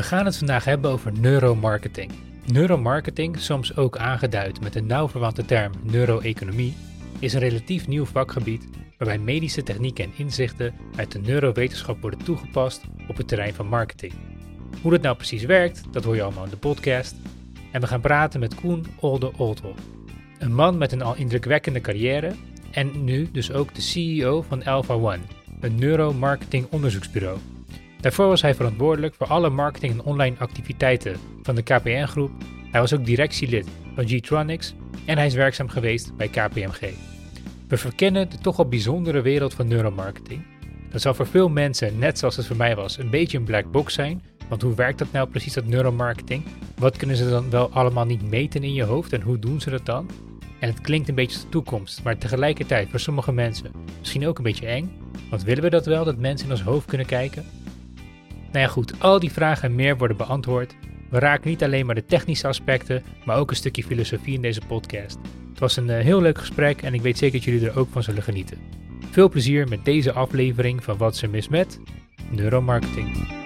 We gaan het vandaag hebben over neuromarketing. Neuromarketing, soms ook aangeduid met de nauw verwante term neuroeconomie, is een relatief nieuw vakgebied waarbij medische technieken en inzichten uit de neurowetenschap worden toegepast op het terrein van marketing. Hoe dat nou precies werkt, dat hoor je allemaal in de podcast. En we gaan praten met Koen Olde Oldhoff, een man met een al indrukwekkende carrière en nu dus ook de CEO van Alpha One, een neuromarketing onderzoeksbureau. Daarvoor was hij verantwoordelijk voor alle marketing en online activiteiten van de KPN-groep. Hij was ook directielid van G-Tronics en hij is werkzaam geweest bij KPMG. We verkennen de toch al bijzondere wereld van neuromarketing. Dat zal voor veel mensen, net zoals het voor mij was, een beetje een black box zijn. Want hoe werkt dat nou precies, dat neuromarketing? Wat kunnen ze dan wel allemaal niet meten in je hoofd en hoe doen ze dat dan? En het klinkt een beetje de toekomst, maar tegelijkertijd voor sommige mensen misschien ook een beetje eng. Want willen we dat wel, dat mensen in ons hoofd kunnen kijken? Nou ja goed, al die vragen en meer worden beantwoord. We raken niet alleen maar de technische aspecten, maar ook een stukje filosofie in deze podcast. Het was een eh, heel leuk gesprek en ik weet zeker dat jullie er ook van zullen genieten. Veel plezier met deze aflevering van Wat ze mis met neuromarketing.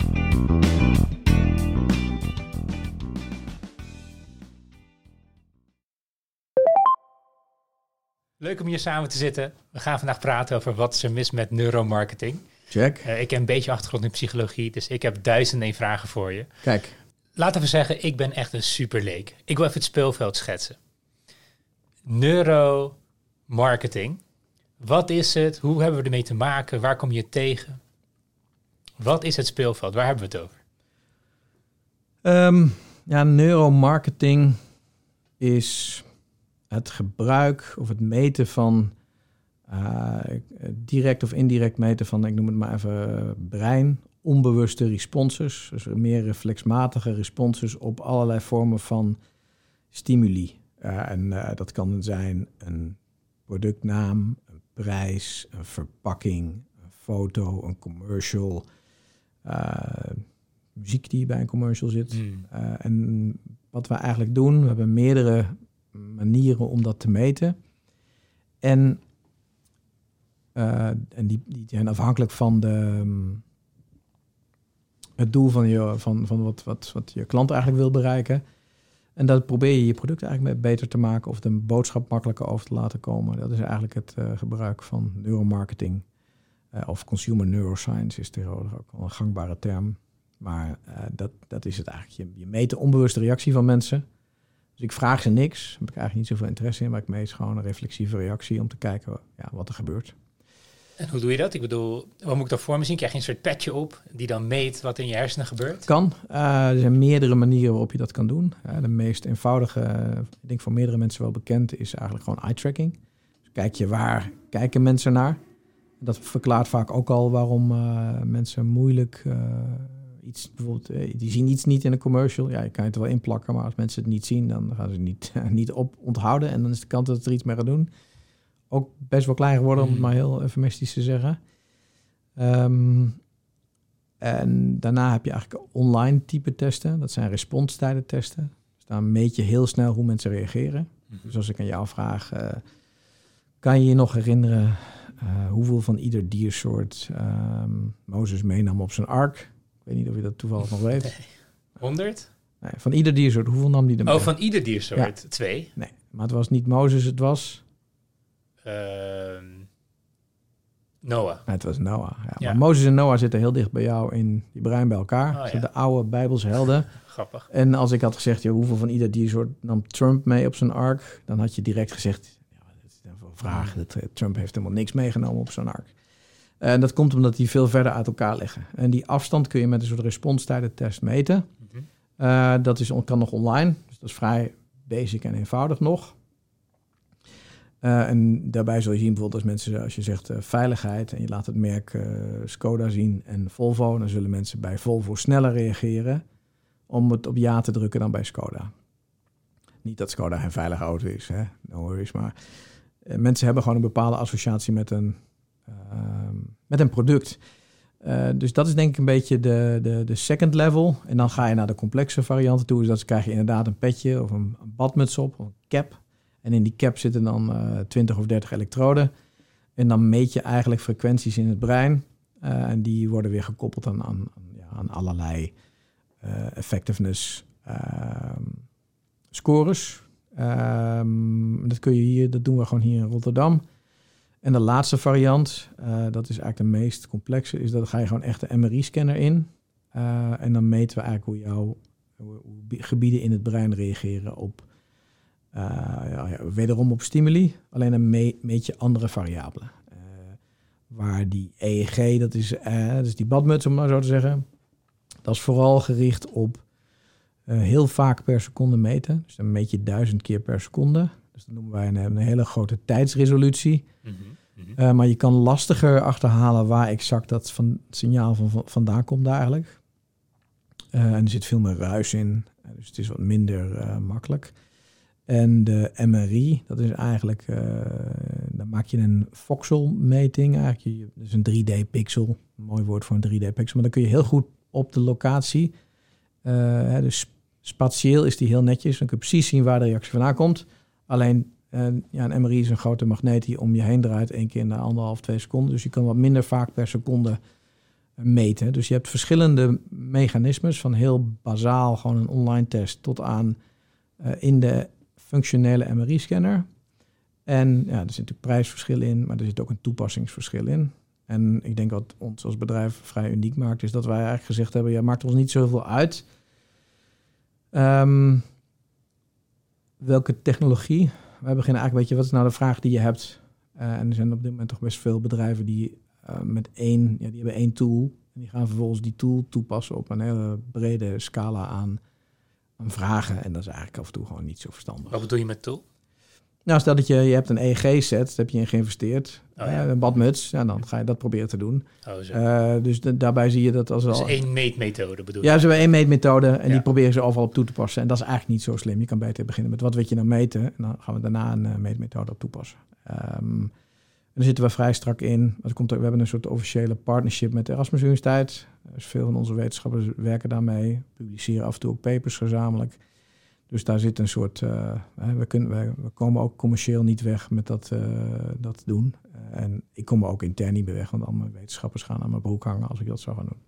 Leuk om hier samen te zitten. We gaan vandaag praten over wat ze mis met neuromarketing. Check. Uh, ik heb een beetje achtergrond in psychologie, dus ik heb duizenden vragen voor je. Kijk. Laten we zeggen, ik ben echt een superleek. Ik wil even het speelveld schetsen. Neuromarketing. Wat is het? Hoe hebben we ermee te maken? Waar kom je tegen? Wat is het speelveld? Waar hebben we het over? Um, ja, neuromarketing is het gebruik of het meten van uh, direct of indirect meten van, ik noem het maar even, brein, onbewuste responses, dus meer reflexmatige responses op allerlei vormen van stimuli. Uh, en uh, dat kan zijn een productnaam, een prijs, een verpakking, een foto, een commercial, muziek die bij een commercial zit. Mm. en wat we eigenlijk doen, we hebben meerdere manieren om dat te meten. En, en die, die zijn afhankelijk van de, um, het doel van, je, van, van wat, wat, wat je klant eigenlijk wil bereiken. En dat probeer je je product eigenlijk beter te maken of de boodschap makkelijker over te laten komen. Dat is eigenlijk het uh, gebruik van neuromarketing. Uh, of consumer neuroscience is tegenwoordig ook wel een gangbare term. Maar dat, dat is het eigenlijk. Je, je meet de onbewuste reactie van mensen. Dus ik vraag ze niks, heb ik eigenlijk niet zoveel interesse in, maar ik meet gewoon een reflexieve reactie om te kijken ja, wat er gebeurt. En hoe doe je dat? Ik bedoel, wat moet ik dan voor me zien? Krijg je een soort petje op die dan meet wat in je hersenen gebeurt? Kan. Uh, er zijn meerdere manieren waarop je dat kan doen. Uh, de meest eenvoudige, ik denk voor meerdere mensen wel bekend, is eigenlijk gewoon eye tracking. Dus kijk je waar kijken mensen naar. Dat verklaart vaak ook al waarom uh, mensen moeilijk iets, bijvoorbeeld, eh, die zien iets niet in een commercial. Ja, je kan het wel inplakken, maar als mensen het niet zien, dan gaan ze het niet, niet op onthouden. En dan is de kans dat ze er iets mee gaan doen ook best wel klein geworden, om het mm. maar heel eufemistisch te zeggen. Um, en daarna heb je eigenlijk online type testen. Dat zijn responstijden testen. Dus dan meet je heel snel hoe mensen reageren. Mm Dus als ik aan jou vraag, uh, kan je je nog herinneren uh, hoeveel van ieder diersoort um, Mozes meenam op zijn ark? Ik weet niet of je dat toevallig nog weet. Nee. 100? Nee, van ieder diersoort. Hoeveel nam die er mee? Oh, van ieder diersoort? Ja. Twee? Nee, maar het was niet Mozes, het was... Uh, Noah. Het was Noah. Ja. ja. Maar Mozes en Noah zitten heel dicht bij jou in je brein bij elkaar. Oh, ja. de oude Bijbelse helden. Grappig. En als ik had gezegd, ja, hoeveel van ieder diersoort nam Trump mee op zijn ark? Dan had je direct gezegd, ja, dat is een vraag. Dat, eh, Trump heeft helemaal niks meegenomen op zijn ark. En dat komt omdat die veel verder uit elkaar liggen. En die afstand kun je met een soort responstijdentest meten. Mm -hmm. uh, dat is, kan nog online, dus dat is vrij basic en eenvoudig nog. Uh, en daarbij zul je zien bijvoorbeeld als mensen, als je zegt uh, veiligheid en je laat het merk uh, Skoda zien en Volvo, dan zullen mensen bij Volvo sneller reageren om het op ja te drukken dan bij Skoda. Niet dat Skoda geen veilige auto is, hè? no worries, maar mensen hebben gewoon een bepaalde associatie met een Ehm, met een product. Dus dat is denk ik een beetje de, de, de second level. En dan ga je naar de complexe varianten toe. Dus dat krijg je inderdaad een petje of een, een badmuts op, of een cap. En in die cap zitten dan uh, eh, 20 of 30 elektroden. En dan meet je eigenlijk frequenties in het brein. Uh, en die worden weer gekoppeld aan, aan, ja, aan allerlei effectiveness ehm, scores. Ehm, dat kun je hier, dat doen we gewoon hier in Rotterdam. En de laatste variant, dat is eigenlijk de meest complexe, is dat ga je gewoon echt de MRI-scanner in. en dan meten we eigenlijk hoe jouw gebieden in het brein reageren op uh, ja, wederom op stimuli, alleen een meet je andere variabelen. Uh, waar die EEG, dat is, uh, dat is die badmuts om maar zo te zeggen, dat is vooral gericht op heel vaak per seconde meten. Dus dan meet je duizend keer per seconde. Dus dat noemen wij een, een hele grote tijdsresolutie. Mm -hmm. maar je kan lastiger achterhalen waar exact dat van, signaal van, van, vandaan komt eigenlijk. en er zit veel meer ruis in, dus het is wat minder makkelijk. En de MRI, dat is eigenlijk, uh, dan maak je een voxelmeting eigenlijk. Dus een 3D-pixel, mooi woord voor een 3D-pixel. Maar dan kun je heel goed op de locatie, uh, dus spatieel is die heel netjes. Dan kun je precies zien waar de reactie vandaan komt. Alleen, uh, ja, een MRI is een grote magneet die om je heen draait, één keer in de anderhalf, twee seconden. Dus je kan wat minder vaak per seconde meten. Dus je hebt verschillende mechanismes, van heel bazaal, gewoon een online test, tot aan in de functionele MRI-scanner. En ja, er zit natuurlijk prijsverschil in, maar er zit ook een toepassingsverschil in. En ik denk wat ons als bedrijf vrij uniek maakt, is dat wij eigenlijk gezegd hebben: ja, maakt ons niet zoveel uit. Um, welke technologie? Wij beginnen eigenlijk, weet je, wat is nou de vraag die je hebt? Uh, en er zijn op dit moment toch best veel bedrijven die uh, met één, ja, die hebben één tool. En die gaan vervolgens die tool toepassen op een hele brede scala aan vragen. En dat is eigenlijk af en toe gewoon niet zo verstandig. Wat bedoel je met tool? Nou, stel dat je, je hebt een EEG-set, heb je in geïnvesteerd. Oh, ja. een badmuts, ja, dan ga je dat proberen te doen. Oh, zo. Uh, dus daarbij zie je dat als dus al... één meetmethode bedoel je? Ja, ze hebben één meetmethode en die proberen ze overal op toe te passen. En dat is eigenlijk niet zo slim. Je kan beter beginnen met wat wil je nou meten. En dan gaan we daarna een uh, meetmethode op toepassen. Um, daar zitten we vrij strak in. Dat komt, we hebben een soort officiële partnership met de Erasmus Universiteit. Dus veel van onze wetenschappers werken daarmee, publiceren af en toe ook papers gezamenlijk. Dus daar zit een soort. Uh, we, kunnen, we, komen ook commercieel niet weg met dat, uh, dat doen. Uh, en ik kom er ook intern niet meer weg, want al wetenschappers gaan aan mijn broek hangen als ik dat zou gaan doen.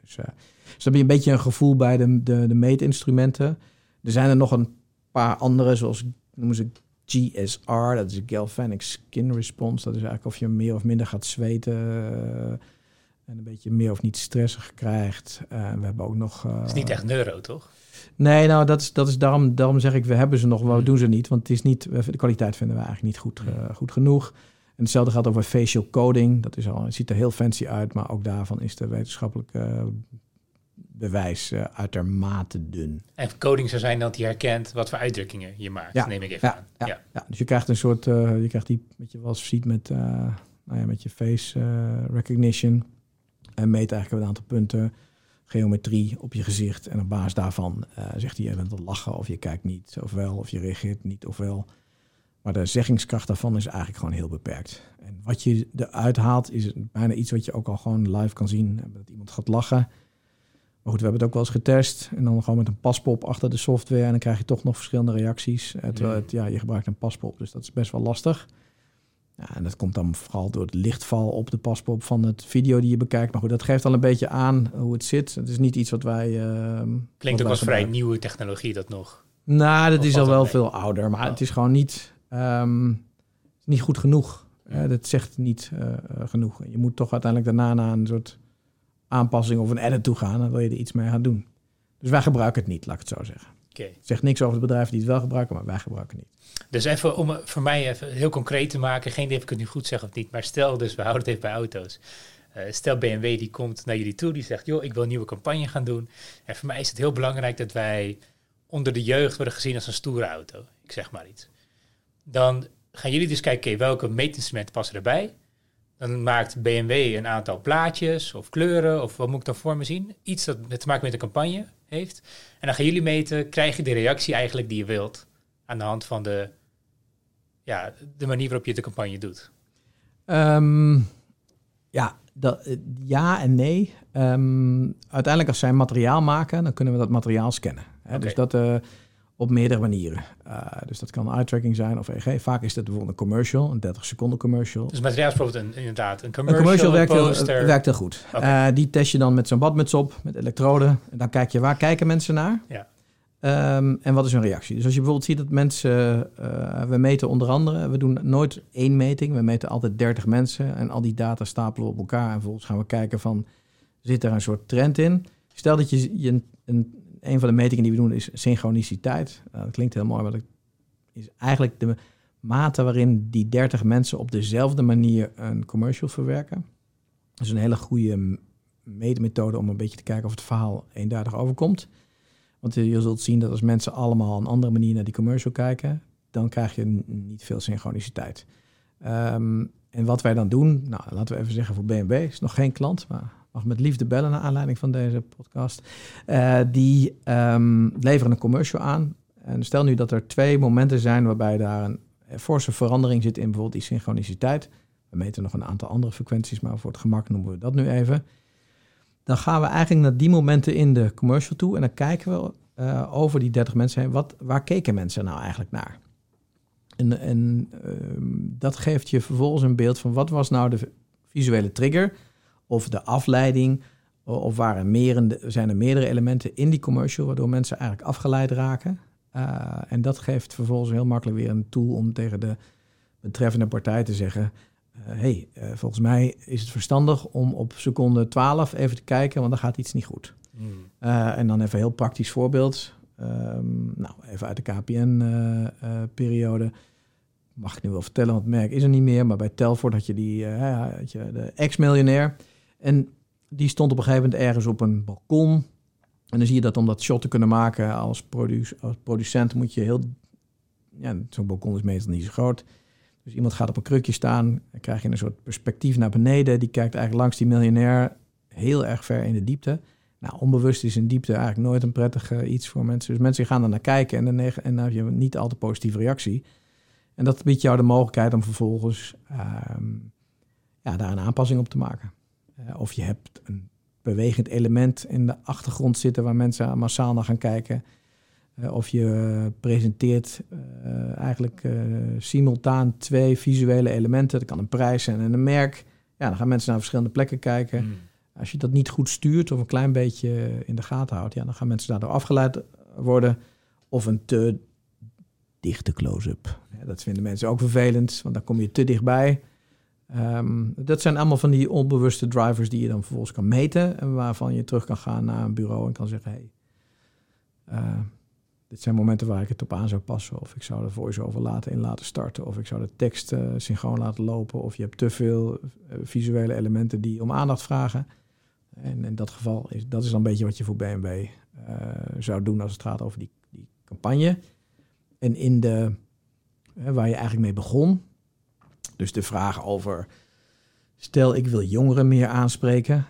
Dus, dus dan heb je een beetje een gevoel bij de, de, de meetinstrumenten. Er zijn er nog een paar andere, zoals noemen ze GSR, dat is Galvanic Skin Response. Dat is eigenlijk of je meer of minder gaat zweten en een beetje meer of niet stressig krijgt. Uh, we hebben ook nog... Uh, het is niet echt neuro, toch? Nee, nou, dat is, dat is daarom, daarom zeg ik, we hebben ze nog, we hmm. doen ze niet. Want het is niet, de kwaliteit vinden we eigenlijk niet goed, hmm. goed genoeg. En hetzelfde gaat over facial coding. Dat is al, het ziet er heel fancy uit, maar ook daarvan is de wetenschappelijke bewijs uh, uitermate dun. En coding zou zijn dat hij herkent wat voor uitdrukkingen je maakt, ja, neem ik even ja, aan. Ja, ja. ja, dus je krijgt een soort, uh, je krijgt die, wat je wel eens ziet met, uh, nou ja, met je face recognition. En meet eigenlijk een aantal punten, geometrie op je gezicht. En op basis daarvan zegt hij eventueel lachen of je kijkt niet, of wel, of je reageert niet, of wel. Maar de zeggingskracht daarvan is eigenlijk gewoon heel beperkt. En wat je eruit haalt, is bijna iets wat je ook al gewoon live kan zien. Dat iemand gaat lachen maar goed, we hebben het ook wel eens getest. En dan gewoon met een paspop achter de software. En dan krijg je toch nog verschillende reacties. Eh, terwijl het, ja, je gebruikt een paspop, dus dat is best wel lastig. Ja, en dat komt dan vooral door het lichtval op de paspop van het video die je bekijkt. Maar goed, dat geeft al een beetje aan hoe het zit. Het is niet iets wat wij... Uh, Klinkt ook als vrij nieuwe technologie dat nog. Nou, dat is al wel veel ouder. Maar het is gewoon niet, um, niet goed genoeg. Uh, dat zegt niet uh, genoeg. Je moet toch uiteindelijk daarna naar een soort aanpassing of een edit toe gaan, dan wil je er iets mee gaan doen. Dus wij gebruiken het niet, laat ik het zo zeggen. Okay. Zegt niks over de bedrijven die het wel gebruiken, maar wij gebruiken het niet. Dus even om voor mij even heel concreet te maken, geen idee of ik het nu goed zeg of niet, maar stel dus, we houden het even bij auto's. Uh, stel BMW die komt naar jullie toe, die zegt, joh, ik wil een nieuwe campagne gaan doen. En voor mij is het heel belangrijk dat wij onder de jeugd worden gezien als een stoere auto. Ik zeg maar iets. Dan gaan jullie dus kijken, okay, welke meetinstrumenten passen erbij? Dan maakt BMW een aantal plaatjes of kleuren of wat moet ik dan voor me zien? Iets dat te maken met de campagne heeft. En dan gaan jullie meten, krijg je de reactie eigenlijk die je wilt aan de hand van de, ja, de manier waarop je de campagne doet? Um, ja, dat, ja en nee. Um, uiteindelijk als zij materiaal maken, dan kunnen we dat materiaal scannen. Hè? Dus dat... Uh, op meerdere manieren. Uh, dus dat kan eye-tracking zijn of EG. Vaak is dat bijvoorbeeld een commercial, een 30 seconden commercial. Dus bijvoorbeeld een, inderdaad een commercial, een commercial werkt, poster. Heel, werkt heel goed. Okay. Uh, die test je dan met zo'n badmuts op, met elektroden. En dan kijk je waar kijken mensen naar. Ja. Um, en wat is hun reactie? Dus als je bijvoorbeeld ziet dat mensen, uh, we meten onder andere, we doen nooit één meting, we meten altijd 30 mensen en al die data stapelen we op elkaar en vervolgens gaan we kijken van, zit er een soort trend in? Stel dat je, je een, een, een van de metingen die we doen is synchroniciteit. Uh, dat klinkt heel mooi, maar dat is eigenlijk de mate waarin die 30 mensen op dezelfde manier een commercial verwerken. Dat is een hele goede meetmethode om een beetje te kijken of het verhaal eenduidig overkomt. Want je zult zien dat als mensen allemaal een andere manier naar die commercial kijken, dan krijg je niet veel synchroniciteit. Um, en wat wij dan doen, nou laten we even zeggen voor BNB, is nog geen klant, maar mag met liefde bellen naar aanleiding van deze podcast. Uh, die um, leveren een commercial aan. En stel nu dat er twee momenten zijn waarbij daar een forse verandering zit in bijvoorbeeld die synchroniciteit. We meten nog een aantal andere frequenties, maar voor het gemak noemen we dat nu even dan gaan we eigenlijk naar die momenten in de commercial toe en dan kijken we uh, over die 30 mensen heen, wat, waar keken mensen nou eigenlijk naar? En, en uh, dat geeft je vervolgens een beeld van wat was nou de visuele trigger of de afleiding of waren meer, zijn er meerdere elementen in die commercial waardoor mensen eigenlijk afgeleid raken. Uh, en dat geeft vervolgens heel makkelijk weer een tool om tegen de betreffende partij te zeggen: uh, hey, uh, volgens mij is het verstandig om op seconde 12 even te kijken, want dan gaat iets niet goed. Mm. Uh, en dan even een heel praktisch voorbeeld. Um, nou, even uit de KPN-periode. Mag ik nu wel vertellen, want het merk is er niet meer. Maar bij Telford had je, die, had je de ex-miljonair. En die stond op een gegeven moment ergens op een balkon. En dan zie je dat om dat shot te kunnen maken als, als producent moet je heel... Ja, zo'n balkon is meestal niet zo groot dus iemand gaat op een krukje staan, dan krijg je een soort perspectief naar beneden. Die kijkt eigenlijk langs die miljonair heel erg ver in de diepte. Nou, onbewust is in diepte eigenlijk nooit een prettig uh, iets voor mensen. Dus mensen gaan er naar kijken en dan, en dan heb je niet al te positieve reactie. En dat biedt jou de mogelijkheid om vervolgens um, ja, daar een aanpassing op te maken. Uh, of je hebt een bewegend element in de achtergrond zitten waar mensen massaal naar gaan kijken. Uh, of je presenteert uh, eigenlijk simultaan twee visuele elementen. Dat kan een prijs zijn en een merk. Ja, dan gaan mensen naar verschillende plekken kijken. Mm. Als je dat niet goed stuurt of een klein beetje in de gaten houdt, ja, dan gaan mensen daardoor afgeleid worden. Of een te dichte close-up. Ja, dat vinden mensen ook vervelend, want dan kom je te dichtbij. Um, dat zijn allemaal van die onbewuste drivers die je dan vervolgens kan meten. En waarvan je terug kan gaan naar een bureau en kan zeggen: hey, dit zijn momenten waar ik het op aan zou passen. Of ik zou de voice-over laten in laten starten. Of ik zou de tekst uh, synchroon laten lopen. Of je hebt te veel uh, visuele elementen die om aandacht vragen. En in dat geval is dat is dan een beetje wat je voor uh, zou doen als het gaat over die, die campagne. En in de, waar je eigenlijk mee begon. Dus de vraag over, stel ik wil jongeren meer aanspreken.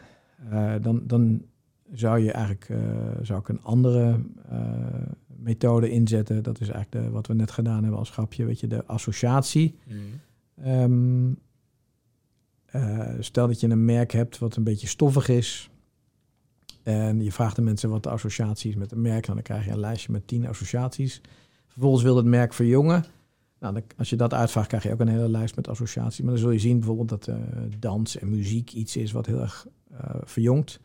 dan, dan zou je eigenlijk zou ik een andere methode inzetten. Dat is eigenlijk de, wat we net gedaan hebben als grapje, weet je, de associatie. Mm. Um, uh, stel dat je een merk hebt wat een beetje stoffig is. En je vraagt de mensen wat de associatie is met een merk. dan krijg je een lijstje met tien associaties. Vervolgens wil het merk verjongen. Nou, als je dat uitvraagt, krijg je ook een hele lijst met associaties. Maar dan zul je zien bijvoorbeeld dat uh, dans en muziek iets is wat heel erg uh, verjongt.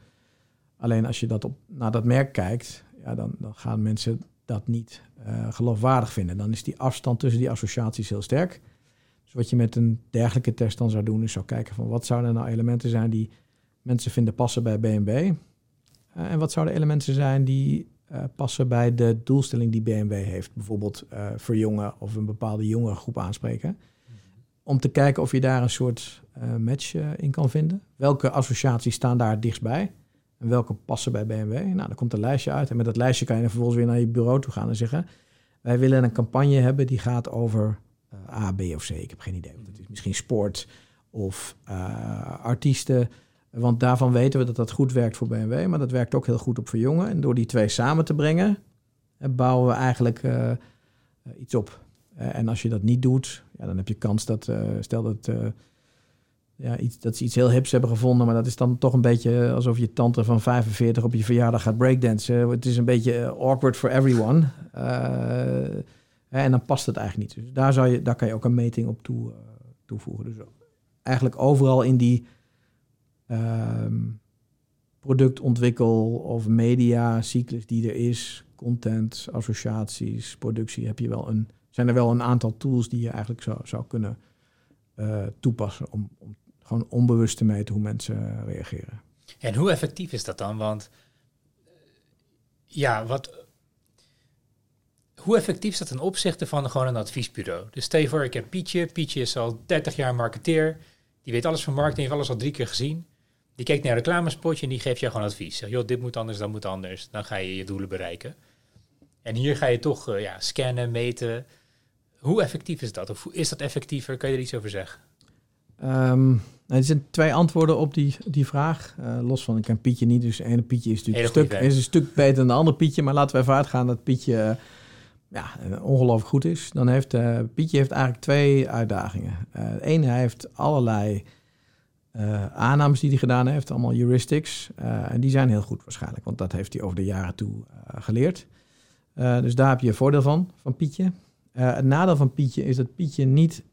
Alleen als je dat op, naar dat merk kijkt, ja, dan, dan gaan mensen dat niet uh, geloofwaardig vinden. Dan is die afstand tussen die associaties heel sterk. Dus wat je met een dergelijke test dan zou doen, is zou kijken van wat zouden nou elementen zijn die mensen vinden passen bij BNB. Eh, en wat zouden elementen zijn die uh, passen bij de doelstelling die BMW heeft. Bijvoorbeeld verjongen of een bepaalde jongere groep aanspreken. Om te kijken of je daar een soort match in kan vinden. Welke associaties staan daar dichtstbij? En welke passen bij BMW? Nou, dan komt een lijstje uit. En met dat lijstje kan je vervolgens weer naar je bureau toe gaan en zeggen... wij willen een campagne hebben die gaat over A, B of C. Ik heb geen idee. Het is misschien sport of artiesten. Want daarvan weten we dat dat goed werkt voor BMW. Maar dat werkt ook heel goed op verjongen. En door die twee samen te brengen... Eh, bouwen we eigenlijk uh, iets op. en als je dat niet doet, ja, dan heb je kans dat... stel dat ja, iets, dat ze iets heel hips hebben gevonden, maar dat is dan toch een beetje alsof je tante van 45 op je verjaardag gaat breakdansen. Het is een beetje awkward for everyone. en dan past het eigenlijk niet. Dus daar, zou je, daar kan je ook een meting op toe, toevoegen. Dus eigenlijk overal in die ehm, productontwikkel of media cyclus die er is, content, associaties, productie, heb je wel een, zijn er wel een aantal tools die je eigenlijk zou, zou kunnen uh, toepassen om, om gewoon onbewust te meten hoe mensen reageren. En hoe effectief is dat dan? Want ja, wat, hoe effectief is dat ten opzichte van gewoon een adviesbureau? Dus stel je voor, ik heb Pietje. Pietje is al 30 jaar marketeer. Die weet alles van marketing, heeft alles al drie keer gezien. Die kijkt naar een reclamespotje en die geeft jou gewoon advies. Zeg, joh, dit moet anders, dat moet anders. Dan ga je je doelen bereiken. En hier ga je toch uh, ja, scannen, meten. Hoe effectief is dat? Of is dat effectiever? Kan je er iets over zeggen? Um, er zijn twee antwoorden op die, die vraag. Uh, los van, ik ken Pietje niet, dus ene Pietje is natuurlijk een stuk, is een stuk beter dan de andere Pietje. Maar laten we even uitgaan dat Pietje uh, ja, ongelooflijk goed is. Dan heeft uh, Pietje heeft eigenlijk twee uitdagingen. ene, hij heeft allerlei aannames die hij gedaan heeft, allemaal heuristics. en die zijn heel goed waarschijnlijk, want dat heeft hij over de jaren toe geleerd. dus daar heb je voordeel van, van Pietje. het nadeel van Pietje is dat Pietje niet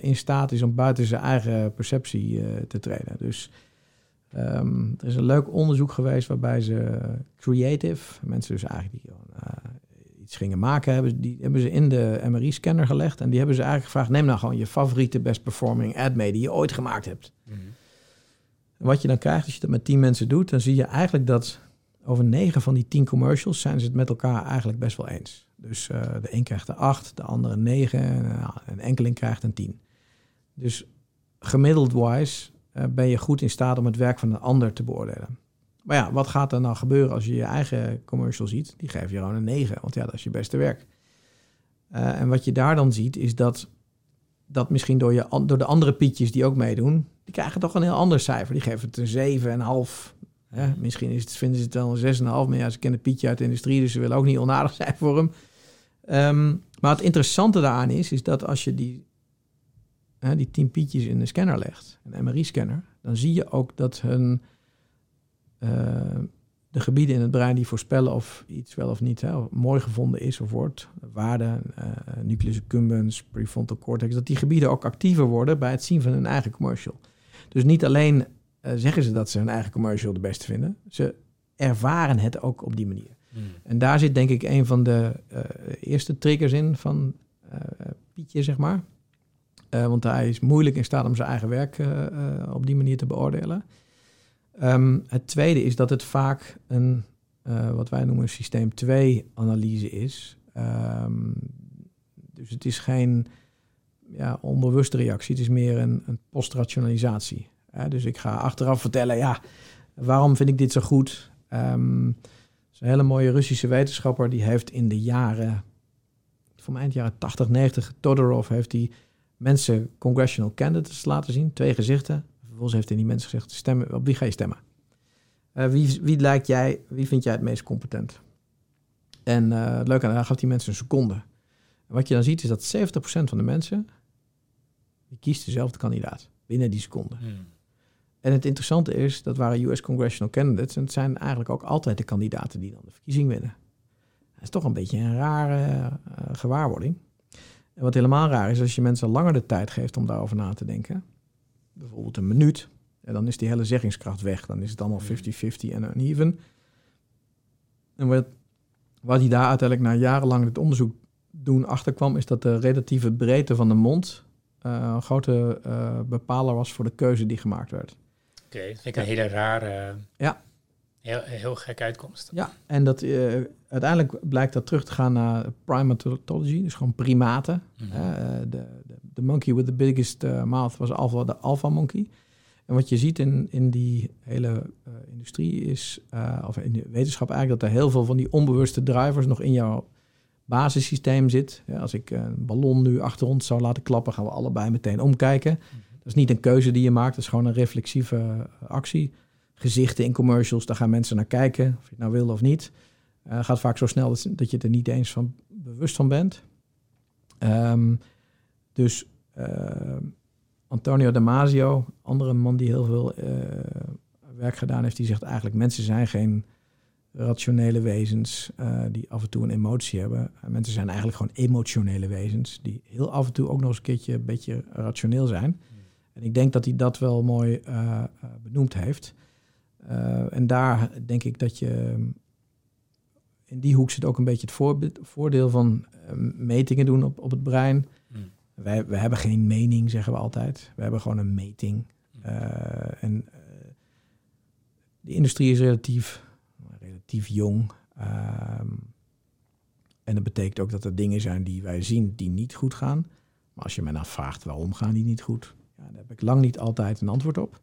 in staat is om buiten zijn eigen perceptie te treden. Dus um, er is een leuk onderzoek geweest waarbij ze creative, mensen dus eigenlijk die iets gingen maken, hebben, die hebben ze in de MRI-scanner gelegd. En die hebben ze eigenlijk gevraagd, neem nou gewoon je favoriete best performing ad mee die je ooit gemaakt hebt. Wat je dan krijgt als je dat met tien mensen doet, dan zie je eigenlijk dat over negen van die tien commercials zijn ze het met elkaar eigenlijk best wel eens. Dus uh, de een krijgt een 8, de andere een 9 en uh, een enkeling krijgt een 10. Dus gemiddeld wise uh, ben je goed in staat om het werk van een ander te beoordelen. Maar ja, wat gaat er nou gebeuren als je je eigen commercial ziet? Die geef je gewoon een 9, want ja, dat is je beste werk. en wat je daar dan ziet, is dat, dat misschien door, je, door de andere pietjes die ook meedoen, die krijgen toch een heel ander cijfer. Die geven het een 7,5. Hè? Misschien is het, vinden ze het wel een 6,5, maar ja, ze kennen Pietje uit de industrie, dus ze willen ook niet onaardig zijn voor hem. Um, maar het interessante daaraan is, is dat als je die, hè, die tien pietjes in een scanner legt, een MRI-scanner, dan zie je ook dat hun, uh, de gebieden in het brein die voorspellen of iets wel of niet hè, mooi gevonden is of wordt, waarden, uh, nucleus accumbens, prefrontal cortex, dat die gebieden ook actiever worden bij het zien van hun eigen commercial. Dus niet alleen uh, zeggen ze dat ze hun eigen commercial de beste vinden, ze ervaren het ook op die manier. Hmm. En daar zit denk ik een van de uh, eerste triggers in van Pietje, zeg maar. Want hij is moeilijk in staat om zijn eigen werk op die manier te beoordelen. Um, het tweede is dat het vaak een, wat wij noemen, systeem 2-analyse is. Um, dus het is geen ja, onbewuste reactie, het is meer een, een postrationalisatie. dus ik ga achteraf vertellen, ja, waarom vind ik dit zo goed? Um, een hele mooie Russische wetenschapper. Die heeft in de jaren, van eind jaren 80, 90, Todorov heeft die mensen congressional candidates laten zien. Twee gezichten. Vervolgens heeft hij die mensen gezegd, stemmen, op wie ga je stemmen? Uh, wie, wie lijkt jij, wie vind jij het meest competent? En uh, leuk aan, gaf die mensen een seconde. En wat je dan ziet is dat 70% van de mensen, die kiest dezelfde kandidaat binnen die seconde. Hmm. En het interessante is, dat waren US congressional candidates. En het zijn eigenlijk ook altijd de kandidaten die dan de verkiezing winnen. Dat is toch een beetje een rare uh, gewaarwording. En wat helemaal raar is, als je mensen langer de tijd geeft om daarover na te denken. Bijvoorbeeld een minuut. En dan is die hele zeggingskracht weg. Dan is het allemaal 50-50 en uneven. En wat, wat hij daar uiteindelijk na jarenlang het onderzoek doen achterkwam, is dat de relatieve breedte van de mond uh, een grote uh, bepaler was voor de keuze die gemaakt werd. Oké, okay, vind ik een hele rare, ja. Heel, heel gekke uitkomst. Ja, en dat, uh, uiteindelijk blijkt dat terug te gaan naar primatology, dus gewoon primaten. Mm -hmm. de, de, monkey with the biggest uh, mouth was alpha, de alpha monkey. En wat je ziet in, in die hele industrie is, of in de wetenschap eigenlijk, dat er heel veel van die onbewuste drivers nog in jouw basissysteem zit. Ja, als ik een ballon nu achter ons zou laten klappen, gaan we allebei meteen omkijken. Mhm. Dat is niet een keuze die je maakt, dat is gewoon een reflexieve eh, actie. Gezichten in commercials, daar gaan mensen naar kijken, of je het nou wil of niet. Uh, gaat vaak zo snel dat, dat, je er niet eens van bewust van bent. Um, dus uh, Antonio Damasio, andere man die heel veel eh, werk gedaan heeft, die zegt eigenlijk mensen zijn geen rationele wezens uh, die af en toe een emotie hebben. mensen zijn eigenlijk gewoon emotionele wezens die heel af en toe ook nog eens een keertje een beetje rationeel zijn. En ik denk dat hij dat wel mooi benoemd heeft. En daar denk ik dat je in die hoek zit ook een beetje het voordeel van metingen doen op, op het brein. Hmm. Wij, we hebben geen mening, zeggen we altijd. We hebben gewoon een meting. en de industrie is relatief relatief jong. Ehm, en dat betekent ook dat er dingen zijn die wij zien die niet goed gaan. Maar als je me dan vraagt waarom gaan die niet goed, ja, daar heb ik lang niet altijd een antwoord op.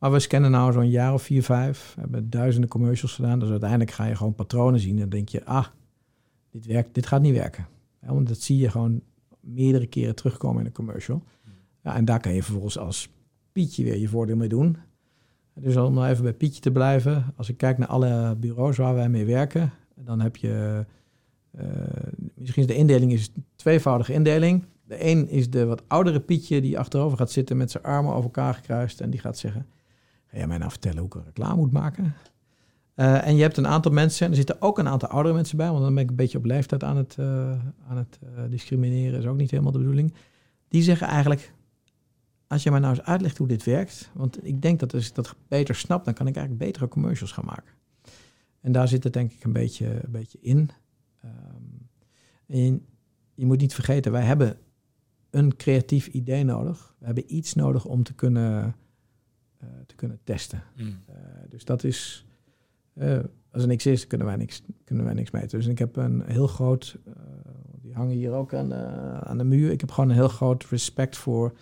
Maar we scannen nou zo'n jaar of vier, vijf, we hebben duizenden commercials gedaan. Dus uiteindelijk ga je gewoon patronen zien en denk je, ah, dit, werkt, dit gaat niet werken. Ja, want dat zie je gewoon meerdere keren terugkomen in een commercial. Ja, en daar kan je vervolgens als Pietje weer je voordeel mee doen. Dus om nog even bij Pietje te blijven. Als ik kijk naar alle bureaus waar wij mee werken, dan heb je. Uh, misschien is de indeling is een tweevoudige indeling. De een is de wat oudere Pietje die achterover gaat zitten met zijn armen over elkaar gekruist. En die gaat zeggen: Ga jij mij nou vertellen hoe ik een reclame moet maken? Uh, en je hebt een aantal mensen, en er zitten ook een aantal oudere mensen bij, want dan ben ik een beetje op leeftijd aan het, uh, aan het discrimineren, is ook niet helemaal de bedoeling. Die zeggen eigenlijk: als je mij nou eens uitlegt hoe dit werkt, want ik denk dat als ik dat beter snap, dan kan ik eigenlijk betere commercials gaan maken. En daar zit het denk ik een beetje, een beetje in. Um, je, moet niet vergeten, wij hebben een creatief idee nodig. We hebben iets nodig om te kunnen, te kunnen testen. Mm. Uh, dus dat is, uh, als er niks is, kunnen wij niks, kunnen wij niks meten. Dus ik heb een heel groot, die hangen hier ook aan, aan de muur. Ik heb gewoon een heel groot respect voor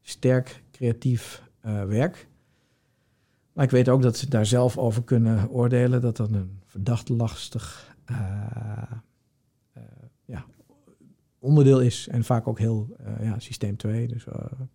sterk creatief werk. Maar ik weet ook dat ze daar zelf over kunnen oordelen. Dat dat een verdacht lastig uh, uh, ja, onderdeel is. En vaak ook heel ja, systeem 2, dus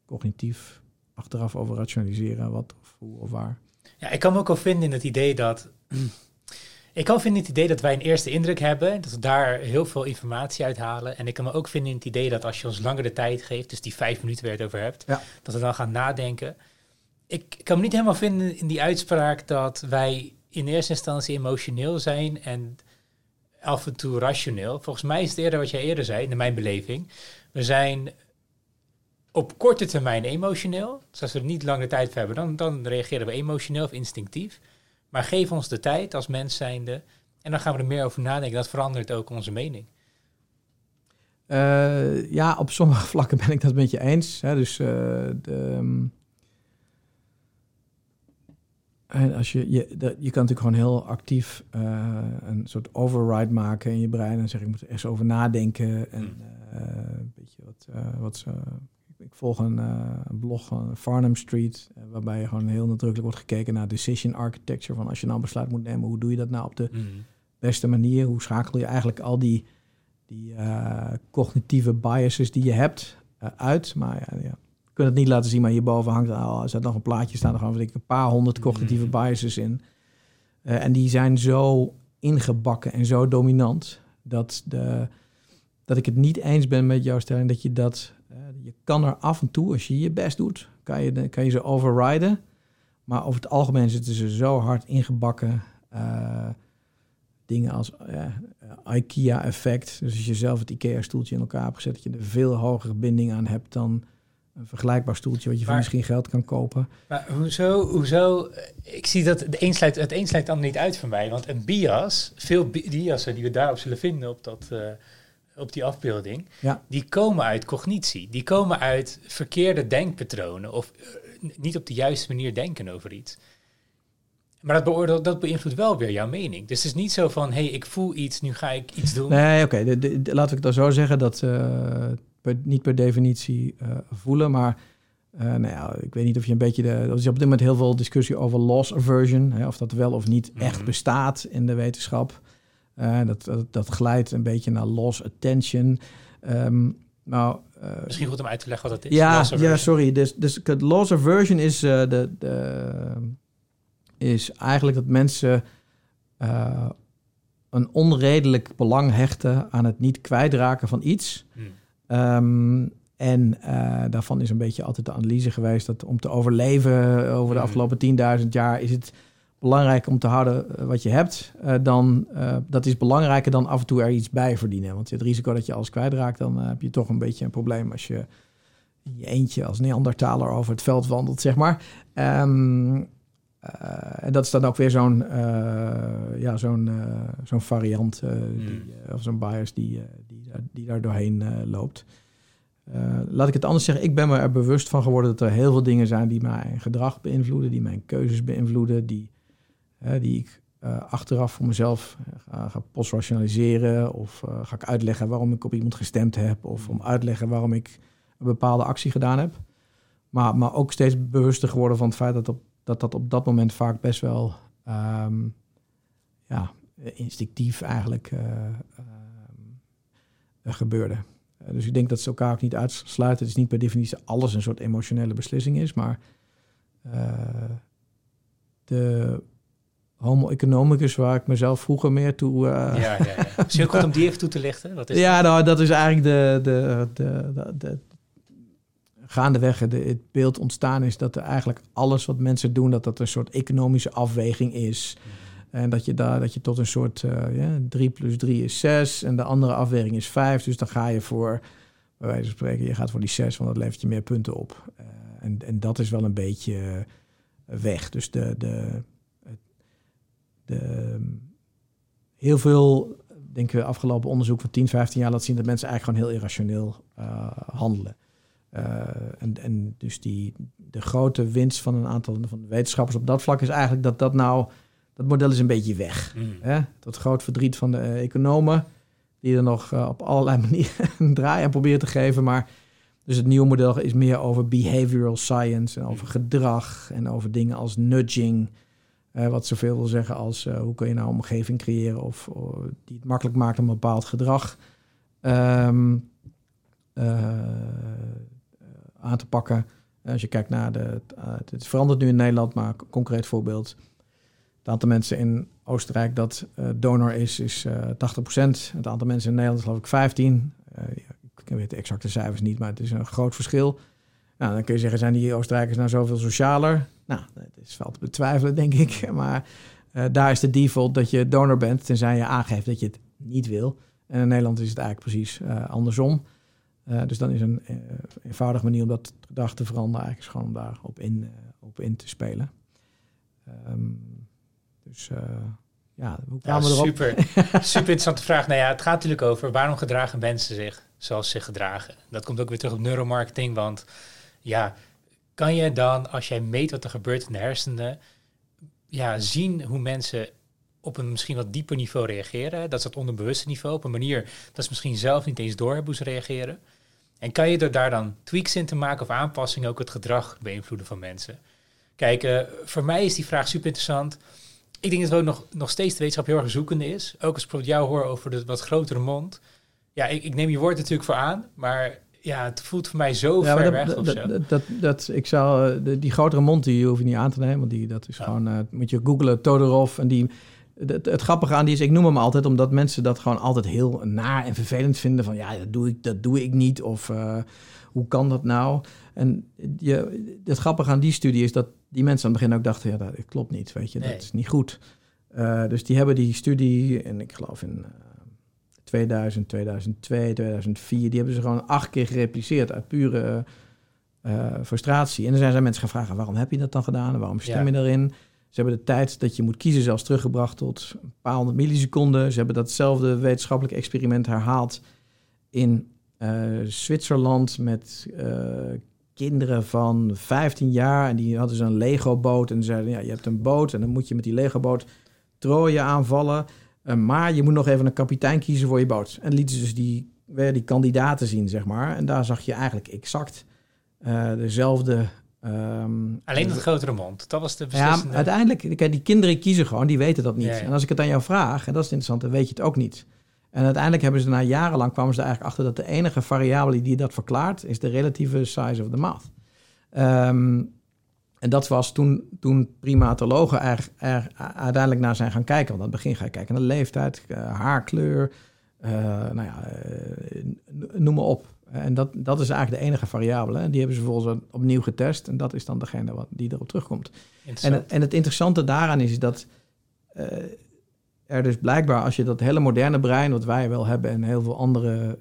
cognitief achteraf over rationaliseren wat of hoe of waar. Ja, ik kan me ook al vinden in het idee dat ik kan vinden het idee dat wij een eerste indruk hebben, dat we daar heel veel informatie uit halen. En ik kan me ook vinden in het idee dat als je ons langer de tijd geeft, dus die vijf minuten waar je het over hebt, dat we dan gaan nadenken. Ik, kan me niet helemaal vinden in die uitspraak dat wij in eerste instantie emotioneel zijn en af en toe rationeel. Volgens mij is het eerder wat jij eerder zei, in mijn beleving. We zijn op korte termijn emotioneel. Dus als we er niet lange tijd voor hebben, dan, dan reageren we emotioneel of instinctief. Maar geef ons de tijd als mens zijnde. En dan gaan we er meer over nadenken. Dat verandert ook onze mening. Uh, ja, op sommige vlakken ben ik dat met je eens. Hè. Dus uh, de, um, als je, je, de, je kan natuurlijk gewoon heel actief uh, een soort override maken in je brein. En zeggen, ik moet er eens over nadenken. En hmm. een beetje wat, wat ik volg een, uh, blog van Farnham Street, uh, waarbij je gewoon heel nadrukkelijk wordt gekeken naar decision architecture. Van als je nou een besluit moet nemen, hoe doe je dat nou op de mhm. beste manier? Hoe schakel je eigenlijk al die, die uh, cognitieve biases die je hebt uit? Maar ja, ja, je kunt het niet laten zien, maar hierboven hangt al, er nog een plaatje staan, er gewoon ik, een paar honderd mhm. cognitieve biases in. en die zijn zo ingebakken en zo dominant dat, de, dat ik het niet eens ben met jouw stelling dat je dat je kan er af en toe, als je je best doet, kan je, kan je ze overriden. Maar over het algemeen zitten ze zo hard ingebakken. Uh, dingen als IKEA-effect. Dus als je zelf het IKEA-stoeltje in elkaar hebt gezet, dat je er veel hogere binding aan hebt dan een vergelijkbaar stoeltje wat je voor misschien geld kan kopen. Maar hoezo, hoezo? Ik zie dat de een sluit, het een sluit dan niet uit voor mij. Want een bias, veel biasen die we daarop zullen vinden op dat... Uh, op die afbeelding, ja. die komen uit cognitie. Die komen uit verkeerde denkpatronen of uh, niet op de juiste manier denken over iets. Maar dat, beoordeelt, dat beïnvloedt wel weer jouw mening. Dus het is niet zo van, hé, hey, ik voel iets, nu ga ik iets doen. Nee, oké. Okay. Laten we het dan zo zeggen dat uh, per, niet per definitie uh, voelen, maar nou ja, ik weet niet of je een beetje de. Er is op dit moment heel veel discussie over loss aversion, hè, of dat wel of niet echt mhm. bestaat in de wetenschap. Uh, dat, dat, dat, glijdt een beetje naar loss attention. Um, nou, uh, Misschien goed om uit te leggen wat dat is. Ja, ja sorry. Dus, dus loss aversion is, uh, de, de, is eigenlijk dat mensen een onredelijk belang hechten aan het niet kwijtraken van iets. Hmm. Um, En daarvan is een beetje altijd de analyse geweest dat om te overleven over de mm. afgelopen 10.000 jaar is het belangrijk om te houden wat je hebt. dan, dat is belangrijker dan af en toe er iets bij verdienen. Want het risico dat je alles kwijtraakt, dan heb je toch een beetje een probleem als je je eentje als Neandertaler over het veld wandelt, zeg maar. Um, en dat is dan ook weer zo'n uh, ja, zo'n uh, zo'n variant, die, hmm. of zo'n bias die, die, die daar doorheen loopt. laat ik het anders zeggen, ik ben me er bewust van geworden dat er heel veel dingen zijn die mijn gedrag beïnvloeden, die mijn keuzes beïnvloeden, die, die ik achteraf voor mezelf ga, ga postrationaliseren of ga ik uitleggen waarom ik op iemand gestemd heb of om uitleggen waarom ik een bepaalde actie gedaan heb. Maar, maar ook steeds bewuster geworden van het feit dat op, dat, dat op dat moment vaak best wel ehm, ja, instinctief eigenlijk uh, gebeurde. Eh, dus ik denk dat ze elkaar ook niet uitsluiten. Het is niet per definitie alles een soort emotionele beslissing is, maar de homo economicus waar ik mezelf vroeger meer toe... Uh... Ja, ja, ja. Misschien goed om die even toe te lichten? Wat is ja, nou, dat is eigenlijk de, de, de, de, gaandeweg het beeld ontstaan is dat er eigenlijk alles wat mensen doen, dat dat een soort economische afweging is. Mhm. En dat je daar dat je tot een soort uh, ja, 3 plus 3 is 6 en de andere afweging is 5. Dus dan ga je voor, bij wijze van spreken, je gaat voor die 6, want dat levert je meer punten op. Uh, en, en dat is wel een beetje weg. Dus de, de, de, heel veel, denken we, afgelopen onderzoek van 10, 15 jaar laat zien dat mensen eigenlijk gewoon heel irrationeel handelen. Uh, en, en dus die, de grote winst van een aantal van de wetenschappers op dat vlak is eigenlijk dat dat nou, dat model is een beetje weg. Mm. Hè? Dat groot verdriet van de uh, economen, die er nog op allerlei manieren een draai aan proberen te geven. Maar dus het nieuwe model is meer over behavioral science en over mm. gedrag en over dingen als nudging. Wat zoveel wil zeggen als hoe kun je nou een omgeving creëren of, die het makkelijk maakt om een bepaald gedrag. Um, aan te pakken. Als je kijkt naar de. Het verandert nu in Nederland, maar concreet voorbeeld. Het aantal mensen in Oostenrijk dat donor is, is uh, eh, 80%. Het aantal mensen in Nederland is geloof ik 15. ik weet de exacte cijfers niet, maar het is een groot verschil. Nou, dan kun je zeggen, zijn die Oostenrijkers nou zoveel socialer? Nou, dat is wel te betwijfelen, denk ik. Maar daar is de default dat je donor bent, tenzij je aangeeft dat je het niet wil. En in Nederland is het eigenlijk precies andersom. Uh, dus dan is een eenvoudige manier om dat gedrag te veranderen eigenlijk is gewoon om daarop in, op in te spelen. Um, dus ja, hoe ja, we erop? Super, super interessante vraag. Nou ja, het gaat natuurlijk over waarom gedragen mensen zich zoals ze zich gedragen. Dat komt ook weer terug op neuromarketing, want ja, kan je dan, als jij meet wat er gebeurt in de hersenen, ja, zien hoe mensen op een misschien wat dieper niveau reageren. Dat is het onderbewuste niveau, op een manier dat ze misschien zelf niet eens door hebben hoe ze reageren. En kan je er daar dan tweaks in te maken of aanpassingen ook het gedrag beïnvloeden van mensen? Kijk, uh, voor mij is die vraag super interessant. Ik denk dat het ook nog, nog steeds de wetenschap heel erg zoekende is. Ook als ik bijvoorbeeld jou hoor over de wat grotere mond. Ja, ik, ik neem je woord natuurlijk voor aan, maar ja, het voelt voor mij zo ver weg dat, dat, dat, dat, ik zou, eh, die grotere mond die hoef je niet aan te nemen, want die, dat is gewoon, uh, moet je googlen, Todorov, en die, het, het, grappige aan die is, ik noem hem altijd omdat mensen dat gewoon altijd heel naar en vervelend vinden. Van ja, dat doe ik, dat doe ik niet. Of uh, hoe kan dat nou? En je, het grappige aan die studie is dat die mensen aan het begin ook dachten: ja, dat klopt niet. Weet je, dat is niet goed. Uh, dus die hebben die studie, en ik geloof in 2000, 2002, 2004, die hebben ze gewoon acht keer gerepliceerd uit pure uh, frustratie. En dan zijn ze mensen gaan vragen: waarom heb je dat dan gedaan? waarom stem je daarin? Ze hebben de tijd dat je moet kiezen zelfs teruggebracht tot een paar honderd milliseconden. Ze hebben datzelfde wetenschappelijk experiment herhaald in uh, Zwitserland met uh, kinderen van 15 jaar. En die hadden ze een Lego-boot. En zeiden, ja, je hebt een boot en dan moet je met die Lego-boot trooien aanvallen. Uh, maar je moet nog even een kapitein kiezen voor je boot. En lieten ze dus die, weer die kandidaten zien, zeg maar. En daar zag je eigenlijk exact dezelfde Um, Alleen het grotere mond, dat was de beslissende... Ja, uiteindelijk, kijk, die kinderen kiezen gewoon, die weten dat niet. En als ik het aan jou vraag, en dat is interessant, dan weet je het ook niet. En uiteindelijk hebben ze na jarenlang kwamen ze er eigenlijk achter dat de enige variabele die dat verklaart, is de relatieve size of the mouth. Um, en dat was toen, toen primatologen er, er, uiteindelijk naar zijn gaan kijken. Want aan het begin ga je kijken naar leeftijd, uh, haarkleur, nou ja, noem maar op. En dat, dat is eigenlijk de enige variabele. En die hebben ze vervolgens opnieuw getest. En dat is dan degene wat, die erop terugkomt. En en het interessante daaraan is dat er dus blijkbaar, als je dat hele moderne brein, wat wij wel hebben en heel veel andere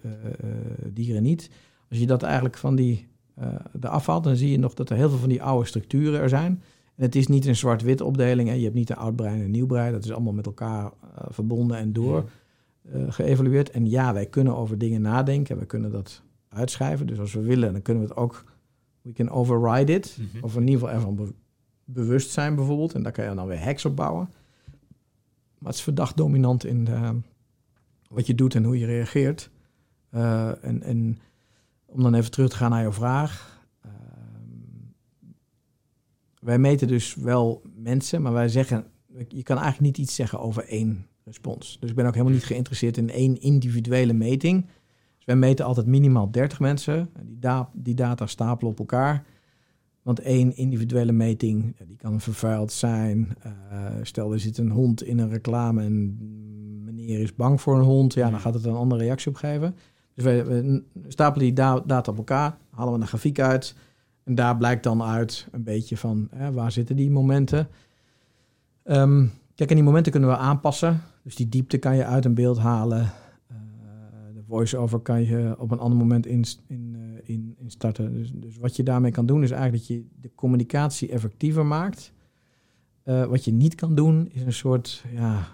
dieren niet, als je dat eigenlijk van die uh, de afvalt, dan zie je nog dat er heel veel van die oude structuren er zijn. En het is niet een zwart-wit opdeling. En je hebt niet een oud brein en een nieuw brein. Dat is allemaal met elkaar uh, verbonden en door uh, geëvalueerd. En ja, wij kunnen over dingen nadenken. We kunnen dat uitschrijven. Dus als we willen, dan kunnen we het ook... We can override it. Mm -hmm. Of in ieder geval ervan be bewust zijn bijvoorbeeld. En daar kan je dan weer hacks op bouwen. Maar het is verdacht dominant in de, wat je doet en hoe je reageert. en... en om dan even terug te gaan naar jouw vraag. Uh, wij meten dus wel mensen, maar wij zeggen, je kan eigenlijk niet iets zeggen over één respons. Dus ik ben ook helemaal niet geïnteresseerd in één individuele meting. Dus wij meten altijd minimaal 30 mensen. Die, da die data stapelen op elkaar. Want één individuele meting, die kan vervuild zijn. Uh, stel, er zit een hond in een reclame en meneer is bang voor een hond. Ja, dan gaat het een andere reactie op geven. Dus we, stapelen die data op elkaar, halen we een grafiek uit. En daar blijkt dan uit een beetje van hè, waar zitten die momenten. Um, kijk, en die momenten kunnen we aanpassen. Dus die diepte kan je uit een beeld halen. Uh, de voice-over kan je op een ander moment in, in, uh, in, in starten. Dus, dus, wat je daarmee kan doen is eigenlijk dat je de communicatie effectiever maakt. Uh, wat je niet kan doen is een soort ja,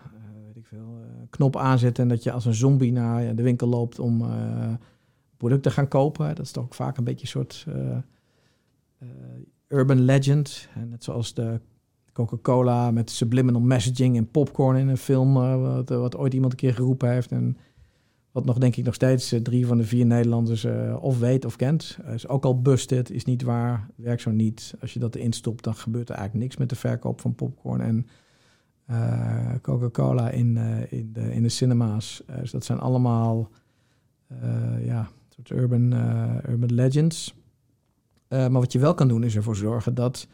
knop aanzetten en dat je als een zombie naar de winkel loopt om uh, producten te gaan kopen. Dat is toch ook vaak een beetje een soort uh, urban legend. En net zoals de Coca-Cola met subliminal messaging en popcorn in een film, wat, wat, ooit iemand een keer geroepen heeft. En wat nog denk ik nog steeds drie van de vier Nederlanders of weet of kent. is ook al busted, is niet waar, werkt zo niet. Als je dat erin stopt, dan gebeurt er eigenlijk niks met de verkoop van popcorn. En Coca-Cola in, uh, in, de, in de cinema's. Uh, dus dat zijn allemaal ja, soort urban, urban legends. maar wat je wel kan doen is ervoor zorgen dat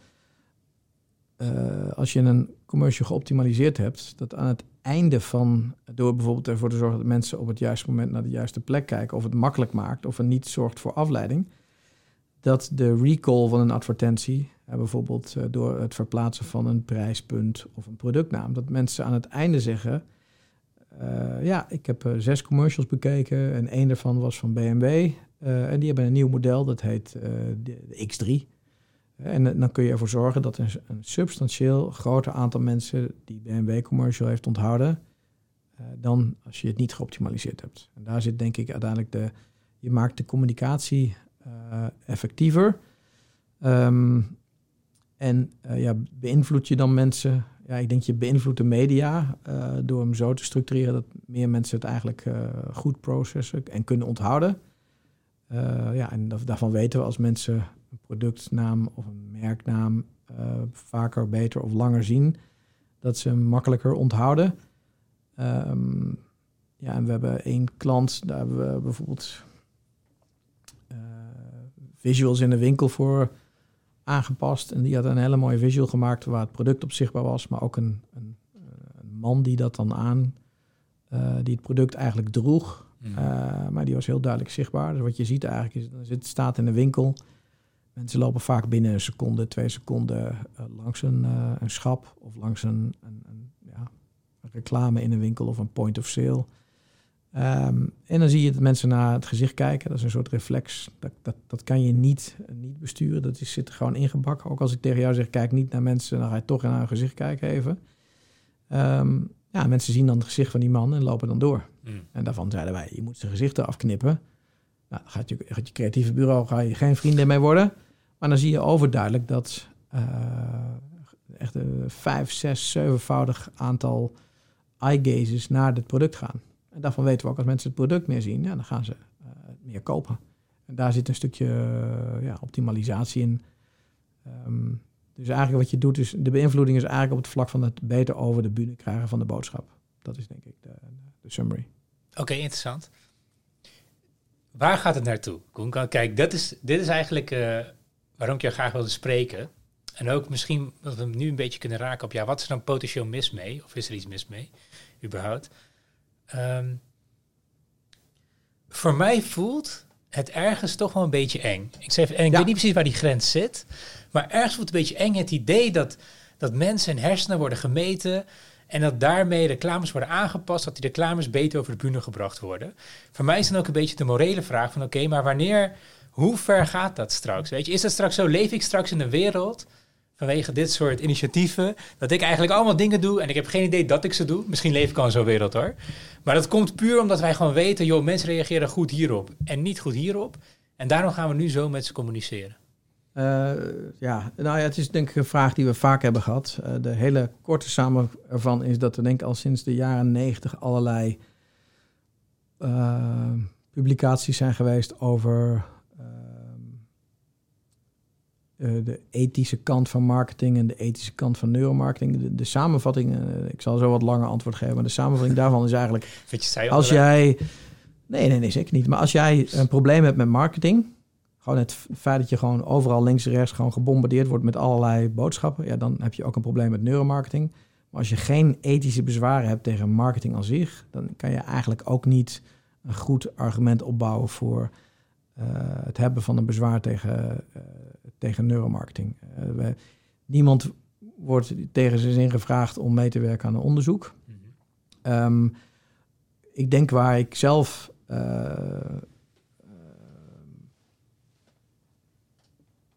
als je een commercial geoptimaliseerd hebt, dat aan het einde van, door bijvoorbeeld ervoor te zorgen dat mensen op het juiste moment naar de juiste plek kijken, of het makkelijk maakt, of het niet zorgt voor afleiding, dat de recall van een advertentie bijvoorbeeld uh, door het verplaatsen van een prijspunt of een productnaam. Dat mensen aan het einde zeggen: uh, Ja, ik heb zes commercials bekeken en één daarvan was van BMW. en die hebben een nieuw model, dat heet de, de, X3. En dan kun je ervoor zorgen dat een, een substantieel groter aantal mensen die BMW-commercial heeft onthouden. dan als je het niet geoptimaliseerd hebt. En daar zit denk ik uiteindelijk de. Je maakt de communicatie effectiever. Um, en uh, ja, beïnvloed je dan mensen? Ja, ik denk je beïnvloedt de media uh, door hem zo te structureren dat meer mensen het eigenlijk goed processen en kunnen onthouden. ja, en daarvan weten we als mensen een productnaam of een merknaam vaker, beter of langer zien, dat ze hem makkelijker onthouden. Um, ja, en we hebben één klant, daar hebben we bijvoorbeeld visuals in de winkel voor aangepast. En die had een hele mooie visual gemaakt waar het product op zichtbaar was, maar ook een, een, een man die dat dan aan, uh, die het product eigenlijk droeg. Mm. Uh, maar die was heel duidelijk zichtbaar. Dus wat je ziet eigenlijk is, zit, staat in de winkel. Mensen lopen vaak binnen een seconde, twee seconden uh, langs een, een schap of langs een, een, een ja, reclame in een winkel of een point of sale. Um, en dan zie je dat mensen naar het gezicht kijken. Dat is een soort reflex. Dat, dat, dat kan je niet, niet besturen. Dat is, zit er gewoon ingebakken. Ook als ik tegen jou zeg, kijk niet naar mensen, dan ga je toch naar hun gezicht kijken even. Um, ja, mensen zien dan het gezicht van die man en lopen dan door. Mm. En daarvan zeiden wij, je moet zijn gezichten afknippen. Nou, gaat je, gaat je creatieve bureau ga je geen vrienden mee worden. Maar dan zie je overduidelijk dat uh, echt een vijf, zes, zevenvoudig aantal eye gazes naar het product gaan. En daarvan weten we ook, als mensen het product meer zien, ja, dan gaan ze uh, meer kopen. En daar zit een stukje ja, optimalisatie in. Um, dus eigenlijk wat je doet, is de beïnvloeding is eigenlijk op het vlak van het beter over de bühne krijgen van de boodschap. Dat is denk ik de, de summary. Oké, interessant. Waar gaat het naartoe? Koen, kijk, dat is, dit is eigenlijk uh, waarom ik jou graag wilde spreken. En ook misschien dat we hem nu een beetje kunnen raken op, ja, wat is er dan potentieel mis mee? Of is er iets mis mee, überhaupt? Um, voor mij voelt het ergens toch wel een beetje eng. Ik, zeg, en ik weet niet precies waar die grens zit. Maar ergens voelt het een beetje eng het idee dat, dat mensen hun hersenen worden gemeten. En dat daarmee reclames worden aangepast, dat die reclames beter over de bühne gebracht worden. Voor mij is dan ook een beetje de morele vraag van oké, maar wanneer, hoe ver gaat dat straks? Weet je, is dat straks zo, leef ik straks in een wereld vanwege dit soort initiatieven, dat ik eigenlijk allemaal dingen doe en ik heb geen idee dat ik ze doe. Misschien leef ik al zo'n wereld hoor. Maar dat komt puur omdat wij gewoon weten, joh, mensen reageren goed hierop en niet goed hierop. En daarom gaan we nu zo met ze communiceren. Uh, ja, nou ja, het is denk ik een vraag die we vaak hebben gehad. Uh, de hele korte samen ervan is dat er denk ik al sinds de jaren negentig allerlei uh, publicaties zijn geweest over de ethische kant van marketing en de ethische kant van neuromarketing. De, de samenvatting, ik zal zo wat langer antwoord geven, maar de samenvatting daarvan is eigenlijk... als jij... Nee, nee, nee, zeker niet. Maar als jij een probleem hebt met marketing gewoon het feit dat je gewoon overal links en rechts gewoon gebombardeerd wordt met allerlei boodschappen, ja, dan heb je ook een probleem met neuromarketing. Maar als je geen ethische bezwaren hebt tegen marketing aan zich, dan kan je eigenlijk ook niet een goed argument opbouwen voor uh, het hebben van een bezwaar tegen, uh, tegen neuromarketing. Uh, niemand wordt tegen zijn zin gevraagd om mee te werken aan een onderzoek. Mm -hmm. um, ik denk waar ik zelf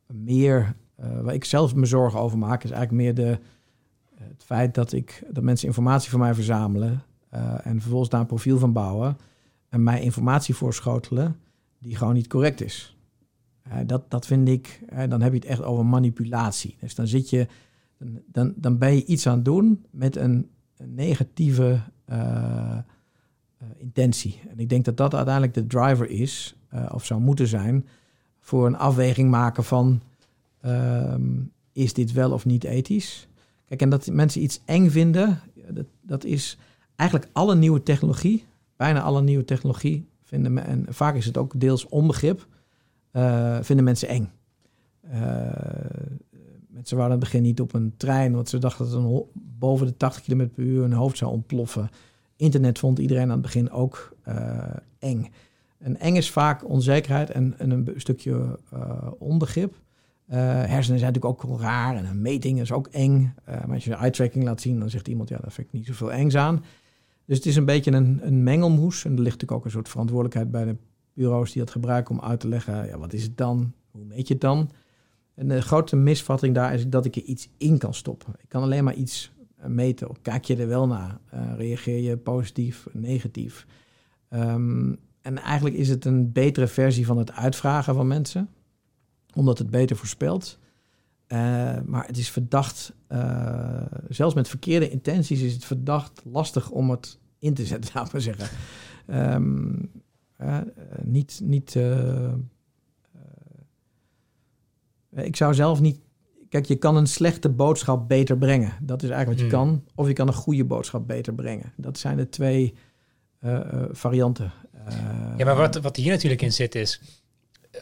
meer, uh, waar ik zelf me zorgen over maak, is eigenlijk meer de, het feit dat, ik, dat mensen informatie van mij verzamelen en vervolgens daar een profiel van bouwen en mij informatie voorschotelen die gewoon niet correct is. Uh, dat, dat vind ik, dan heb je het echt over manipulatie. Dus dan zit je, dan, dan ben je iets aan het doen met een, negatieve intentie. En ik denk dat dat uiteindelijk de driver is, of zou moeten zijn, voor een afweging maken van Ehm, is dit wel of niet ethisch? Kijk, en dat mensen iets eng vinden, dat, dat is eigenlijk alle nieuwe technologie, bijna alle nieuwe technologie vinden, en vaak is het ook deels onbegrip, uh, vinden mensen eng. Uh, mensen waren aan het begin niet op een trein, want ze dachten dat een boven de 80 km per uur een hoofd zou ontploffen. Internet vond iedereen aan het begin ook uh, eng. En eng is vaak onzekerheid en, en een stukje onbegrip. Uh, hersenen zijn natuurlijk ook raar en een meting is ook eng. Maar als je eye tracking laat zien, dan zegt iemand, ja, daar vind ik niet zoveel engs aan. Dus het is een beetje een, een mengelmoes. En er ligt natuurlijk ook een soort verantwoordelijkheid bij de bureaus die dat gebruiken om uit te leggen, ja, wat is het dan? Hoe meet je het dan? En de grote misvatting daar is dat ik er iets in kan stoppen. Ik kan alleen maar iets eh, meten. Kijk je er wel naar? Uh, reageer je positief, negatief? Um, en eigenlijk is het een betere versie van het uitvragen van mensen omdat het beter voorspelt. Uh, maar het is verdacht, zelfs met verkeerde intenties is het verdacht lastig om het in te zetten, ik maar zeggen. Uh, niet, niet ik zou zelf niet, kijk, je kan een slechte boodschap beter brengen. Dat is eigenlijk wat je hmm. kan. Of je kan een goede boodschap beter brengen. Dat zijn de twee varianten. ja, maar wat, wat hier natuurlijk in zit is,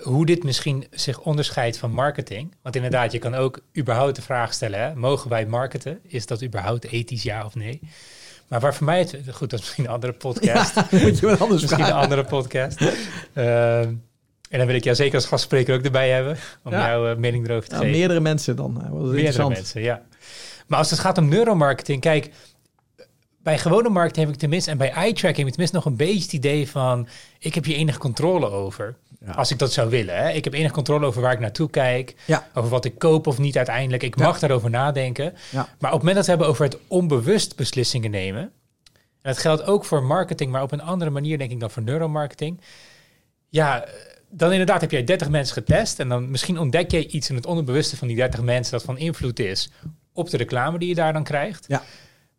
hoe dit misschien zich onderscheidt van marketing. Want inderdaad, je kan ook überhaupt de vraag stellen: hè, mogen wij marketen? Is dat überhaupt ethisch ja of nee? Maar waar voor mij het goed, dat is misschien een andere podcast. moet je wel anders misschien een andere podcast. Ehm, en dan wil ik jou zeker als gastspreker ook erbij hebben om jouw uh, mening erover te geven. Meerdere mensen dan. meerdere mensen, ja. Maar als het gaat om neuromarketing, kijk, bij gewone marketing heb ik tenminste, en bij eye tracking heb ik tenminste nog een beetje het idee van, ik heb hier enige controle over. Als ik dat zou willen. Hè. Ik heb enige controle over waar ik naartoe kijk. Ja. Over wat ik koop of niet uiteindelijk. Ik mag daarover nadenken. Maar op het moment dat we hebben over het onbewust beslissingen nemen. En dat geldt ook voor marketing, maar op een andere manier denk ik dan voor neuromarketing. Ja, dan inderdaad heb jij 30 mensen getest. En dan misschien ontdek je iets in het onderbewuste van die 30 mensen dat van invloed is op de reclame die je daar dan krijgt. Ja.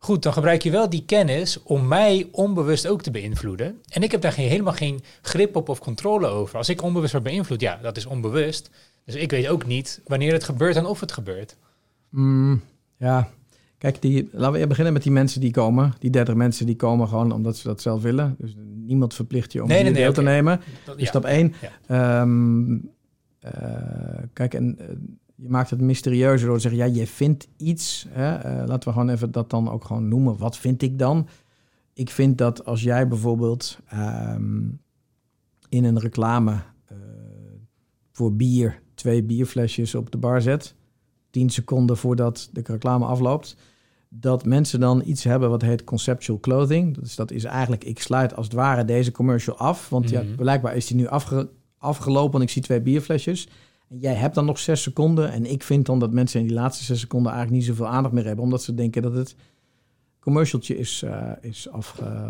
Goed, dan gebruik je wel die kennis om mij onbewust ook te beïnvloeden. En ik heb daar geen, helemaal geen grip op of controle over. Als ik onbewust word beïnvloed, ja, dat is onbewust. Dus ik weet ook niet wanneer het gebeurt en of het gebeurt. Mm, ja, kijk, die, laten we beginnen met die mensen die komen. Die 30 mensen die komen gewoon omdat ze dat zelf willen. Dus niemand verplicht je om nee, nee, deel te nemen. Dat, dus stap 1. Ja. Um, uh, kijk, en... Uh, je maakt het mysterieuzer door te zeggen, ja, je vindt iets. Hè? Uh, laten we gewoon even dat dan ook gewoon noemen. Wat vind ik dan? Ik vind dat als jij bijvoorbeeld um, in een reclame uh, voor bier twee bierflesjes op de bar zet, 10 seconden voordat de reclame afloopt, dat mensen dan iets hebben wat heet conceptual clothing. Dus dat is eigenlijk, ik sluit als het ware deze commercial af, want ja, mhm. blijkbaar is die nu afge, afgelopen en ik zie twee bierflesjes. En jij hebt dan nog zes seconden. En ik vind dan dat mensen in die laatste zes seconden eigenlijk niet zoveel aandacht meer hebben, omdat ze denken dat het commercialtje is, uh, is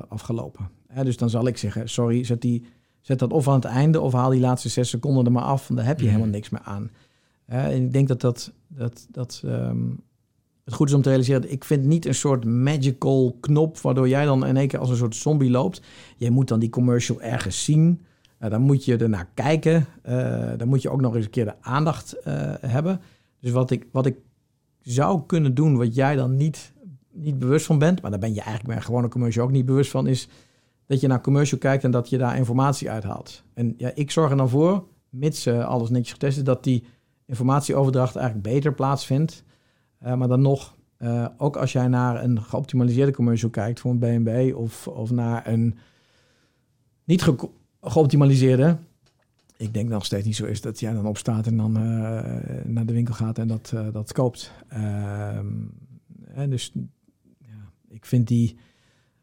afgelopen. dus dan zal ik zeggen, sorry, zet, die, zet dat of aan het einde of haal die laatste zes seconden er maar af, want daar heb je mhm. helemaal niks meer aan. en ik denk dat dat, dat, dat ehm, het goed is om te realiseren, ik vind niet een soort magical knop waardoor jij dan in één keer als een soort zombie loopt. Je moet dan die commercial ergens zien. Uh, dan moet je ernaar kijken. Uh, dan moet je ook nog eens een keer de aandacht uh, hebben. Dus wat ik, wat ik zou kunnen doen, wat jij dan niet niet bewust van bent, maar daar ben je eigenlijk bij een gewone commercial ook niet bewust van, is dat je naar commercial kijkt en dat je daar informatie uithaalt. En ja, ik zorg er dan voor, mits uh, alles netjes getest is, dat die informatieoverdracht eigenlijk beter plaatsvindt. Maar dan nog, ook als jij naar een geoptimaliseerde commercial kijkt voor een BNB of, of naar een niet ge geoptimaliseerde, ik denk nog steeds niet zo is dat jij dan opstaat en dan naar de winkel gaat en dat, dat koopt. Ehm, dus ik vind die.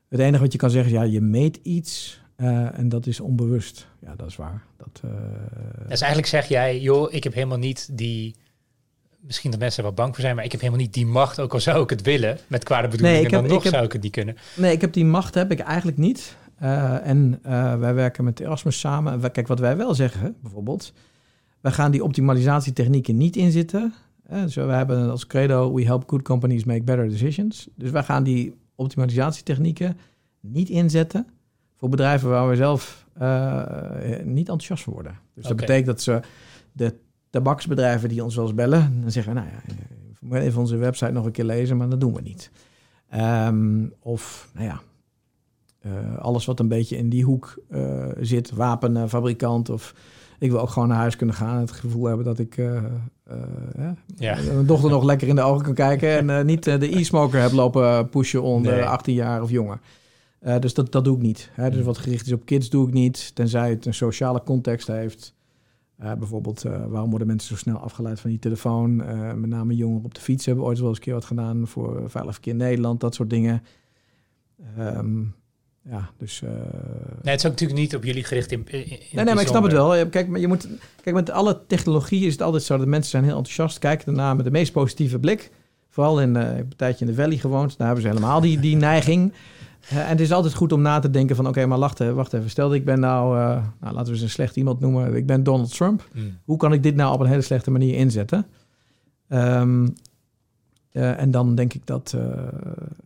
Het enige wat je kan zeggen is, ja, je meet iets uh, en dat is onbewust. Ja, dat is waar. Dat, uh... Dus eigenlijk zeg jij, joh, ik heb helemaal niet die. Misschien dat mensen er wel bang voor zijn, maar ik heb helemaal niet die macht, ook al zou ik het willen, met kwade bedoelingen, nee, ik heb, dan nog heb, zou ik het niet kunnen. Nee, ik heb die macht heb ik eigenlijk niet. Uh, en wij werken met Erasmus samen. Kijk, wat wij wel zeggen, bijvoorbeeld, wij gaan die optimalisatietechnieken niet inzitten. Dus we hebben als credo, we help good companies make better decisions. Dus wij gaan die optimalisatietechnieken niet inzetten voor bedrijven waar we zelf niet enthousiast voor worden. Dus dat betekent dat ze de tabaksbedrijven die ons wel eens bellen, dan zeggen we, nou ja, even onze website nog een keer lezen, maar dat doen we niet. Um, of, nou ja, uh, alles wat een beetje in die hoek uh, zit, wapenfabrikant of ik wil ook gewoon naar huis kunnen gaan. Het gevoel hebben dat ik uh, ja. mijn dochter nog lekker in de ogen kan kijken. En niet de e-smoker heb lopen pushen onder 18 jaar of jonger. dus dat, dat doe ik niet. Hè. Dus wat gericht is op kids doe ik niet. Tenzij het een sociale context heeft. bijvoorbeeld, waarom worden mensen zo snel afgeleid van die telefoon? met name jongeren op de fiets hebben ooit wel eens een keer wat gedaan voor Veilig Verkeer Nederland. Dat soort dingen. Um, ja, dus... Uh... Nee, het is ook natuurlijk niet op jullie gericht in, in Nee, nee, maar ik snap het wel. Kijk, maar je moet, kijk, met alle technologie is het altijd zo dat mensen zijn heel enthousiast, kijken ernaar met de meest positieve blik. Vooral in uh, een tijdje in de Valley gewoond, daar hebben ze helemaal die, die neiging. Uh, en het is altijd goed om na te denken van, oké, maar wacht, wacht even. Stel dat ik ben nou, nou, laten we eens een slecht iemand noemen. Ik ben Donald Trump. Hmm. Hoe kan ik dit nou op een hele slechte manier inzetten? Um, uh, en dan denk ik dat uh,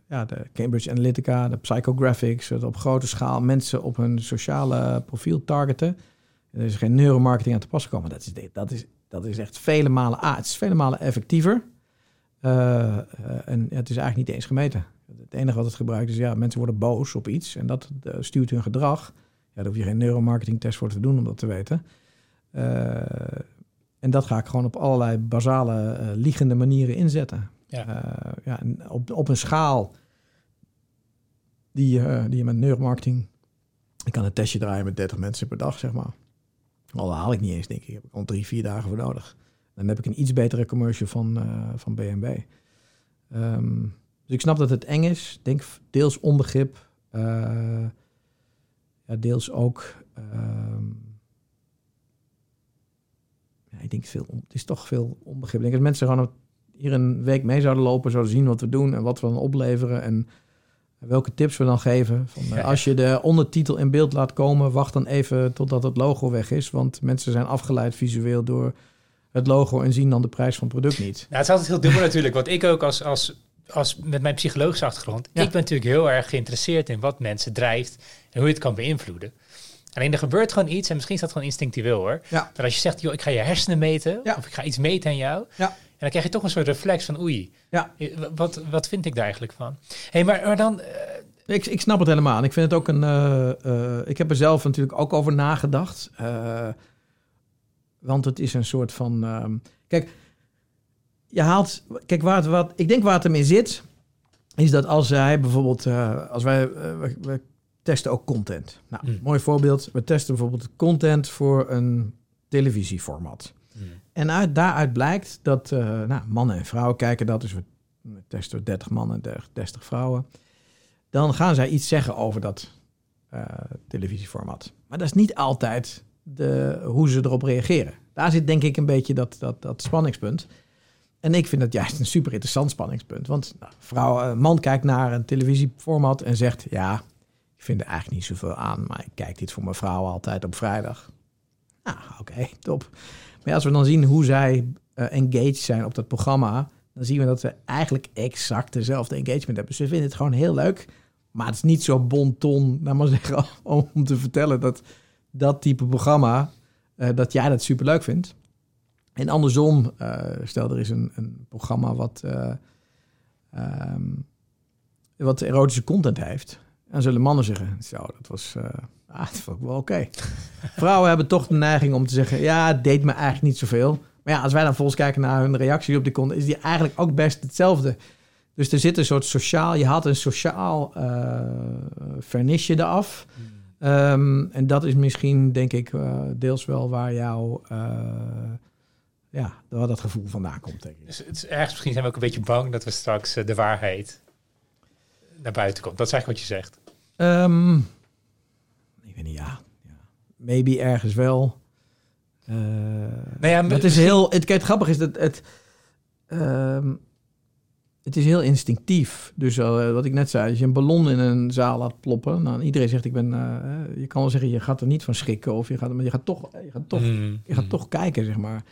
ja, de Cambridge Analytica, de psychographics, het op grote schaal mensen op hun sociale profiel targeten. Er is geen neuromarketing aan te pas komen. Dat is, dat is, dat is echt vele malen, ah, het is vele malen effectiever. Uh, en het is eigenlijk niet eens gemeten. Het enige wat het gebruikt is, ja, mensen worden boos op iets en dat stuurt hun gedrag. Ja, daar hoef je geen neuromarketing test voor te doen om dat te weten. en dat ga ik gewoon op allerlei basale liegende manieren inzetten. Ja. Uh, ja, op, op een schaal die, uh, die je met neuromarketing... Ik kan een testje draaien met 30 mensen per dag, zeg maar. Al haal ik niet eens, denk ik. Heb ik al drie, vier dagen voor nodig. Dan heb ik een iets betere commercial van, uh, van BNB. Ehm, dus ik snap dat het eng is. Denk deels onbegrip. ja, deels ook... Um, ja, ik denk veel, het is toch veel onbegrip. Ik denk dat mensen gewoon hier een week mee zouden lopen, zouden zien wat we doen en wat we dan opleveren en welke tips we dan geven. Van, Als je de ondertitel in beeld laat komen, wacht dan even totdat het logo weg is, want mensen zijn afgeleid visueel door het logo en zien dan de prijs van het product niet. Nou, het is altijd heel dubbel natuurlijk, want ik ook als, als, als met mijn psychologische achtergrond, ik ben natuurlijk heel erg geïnteresseerd in wat mensen drijft en hoe je het kan beïnvloeden. Alleen er gebeurt gewoon iets en misschien is dat gewoon instinctieel hoor. Ja. Dat als je zegt, joh, ik ga je hersenen meten of ik ga iets meten aan jou, ja dan krijg je toch een soort reflex van oei. Ja. Wat, wat vind ik daar eigenlijk van? hey, maar, maar dan... Uh... Ik, ik snap het helemaal. Ik vind het ook een... Uh, ik heb er zelf natuurlijk ook over nagedacht. want het is een soort van... Ehm, kijk, je haalt... Kijk, waar het, wat, ik denk waar het ermee zit... is dat als hij bijvoorbeeld... als wij... we testen ook content. Nou, Hmm. mooi voorbeeld. We testen bijvoorbeeld content voor een televisieformat. Hmm. En uit, daaruit blijkt dat eh, nou, mannen en vrouwen kijken dat. Dus we testen 30 mannen en 30 30 vrouwen. Dan gaan zij iets zeggen over dat eh, televisieformat. Maar dat is niet altijd de, hoe ze erop reageren. Daar zit denk ik een beetje dat, dat, dat spanningspunt. En ik vind dat juist een super interessant spanningspunt. Want nou, vrouw, een man kijkt naar een televisieformat en zegt... ja, ik vind er eigenlijk niet zoveel aan... maar ik kijk dit voor mijn vrouw altijd op vrijdag. Nou, oké, top. Maar als we dan zien hoe zij eh, engaged zijn op dat programma... dan zien we dat ze eigenlijk exact dezelfde engagement hebben. Ze vinden het gewoon heel leuk... maar het is niet zo bonton, nou maar zeggen... om te vertellen dat dat type programma... eh, dat jij dat super leuk vindt. En andersom, eh, stel er is een, een programma wat, eh, ehm, wat erotische content heeft. Dan zullen mannen zeggen, zo, dat was, ah, dat vond ik wel oké. Vrouwen hebben toch de neiging om te zeggen, ja, het deed me eigenlijk niet zoveel. Maar ja, als wij dan volgens kijken naar hun reactie op die content, is die eigenlijk ook best hetzelfde. Dus er zit een soort sociaal, je had een sociaal eh vernisje eraf. Ehm, en dat is misschien, denk ik, eh, deels wel waar jouw, eh, ja, waar dat gevoel vandaan komt, denk ik. Dus het is ergens misschien zijn we ook een beetje bang dat we straks de waarheid naar buiten komt. Dat is eigenlijk wat je zegt. Ehm, ja. ja. Maybe ergens wel. Eh Nou ja, het is heel, het, kijk, het grappige is dat het, ehm, het is heel instinctief. Dus eh, wat ik net zei, als je een ballon in een zaal laat ploppen, nou, en iedereen zegt, ik ben, eh, je kan wel zeggen, je gaat er niet van schrikken, of je gaat, maar je gaat toch, je gaat toch Mm, je gaat mm. toch kijken, zeg maar.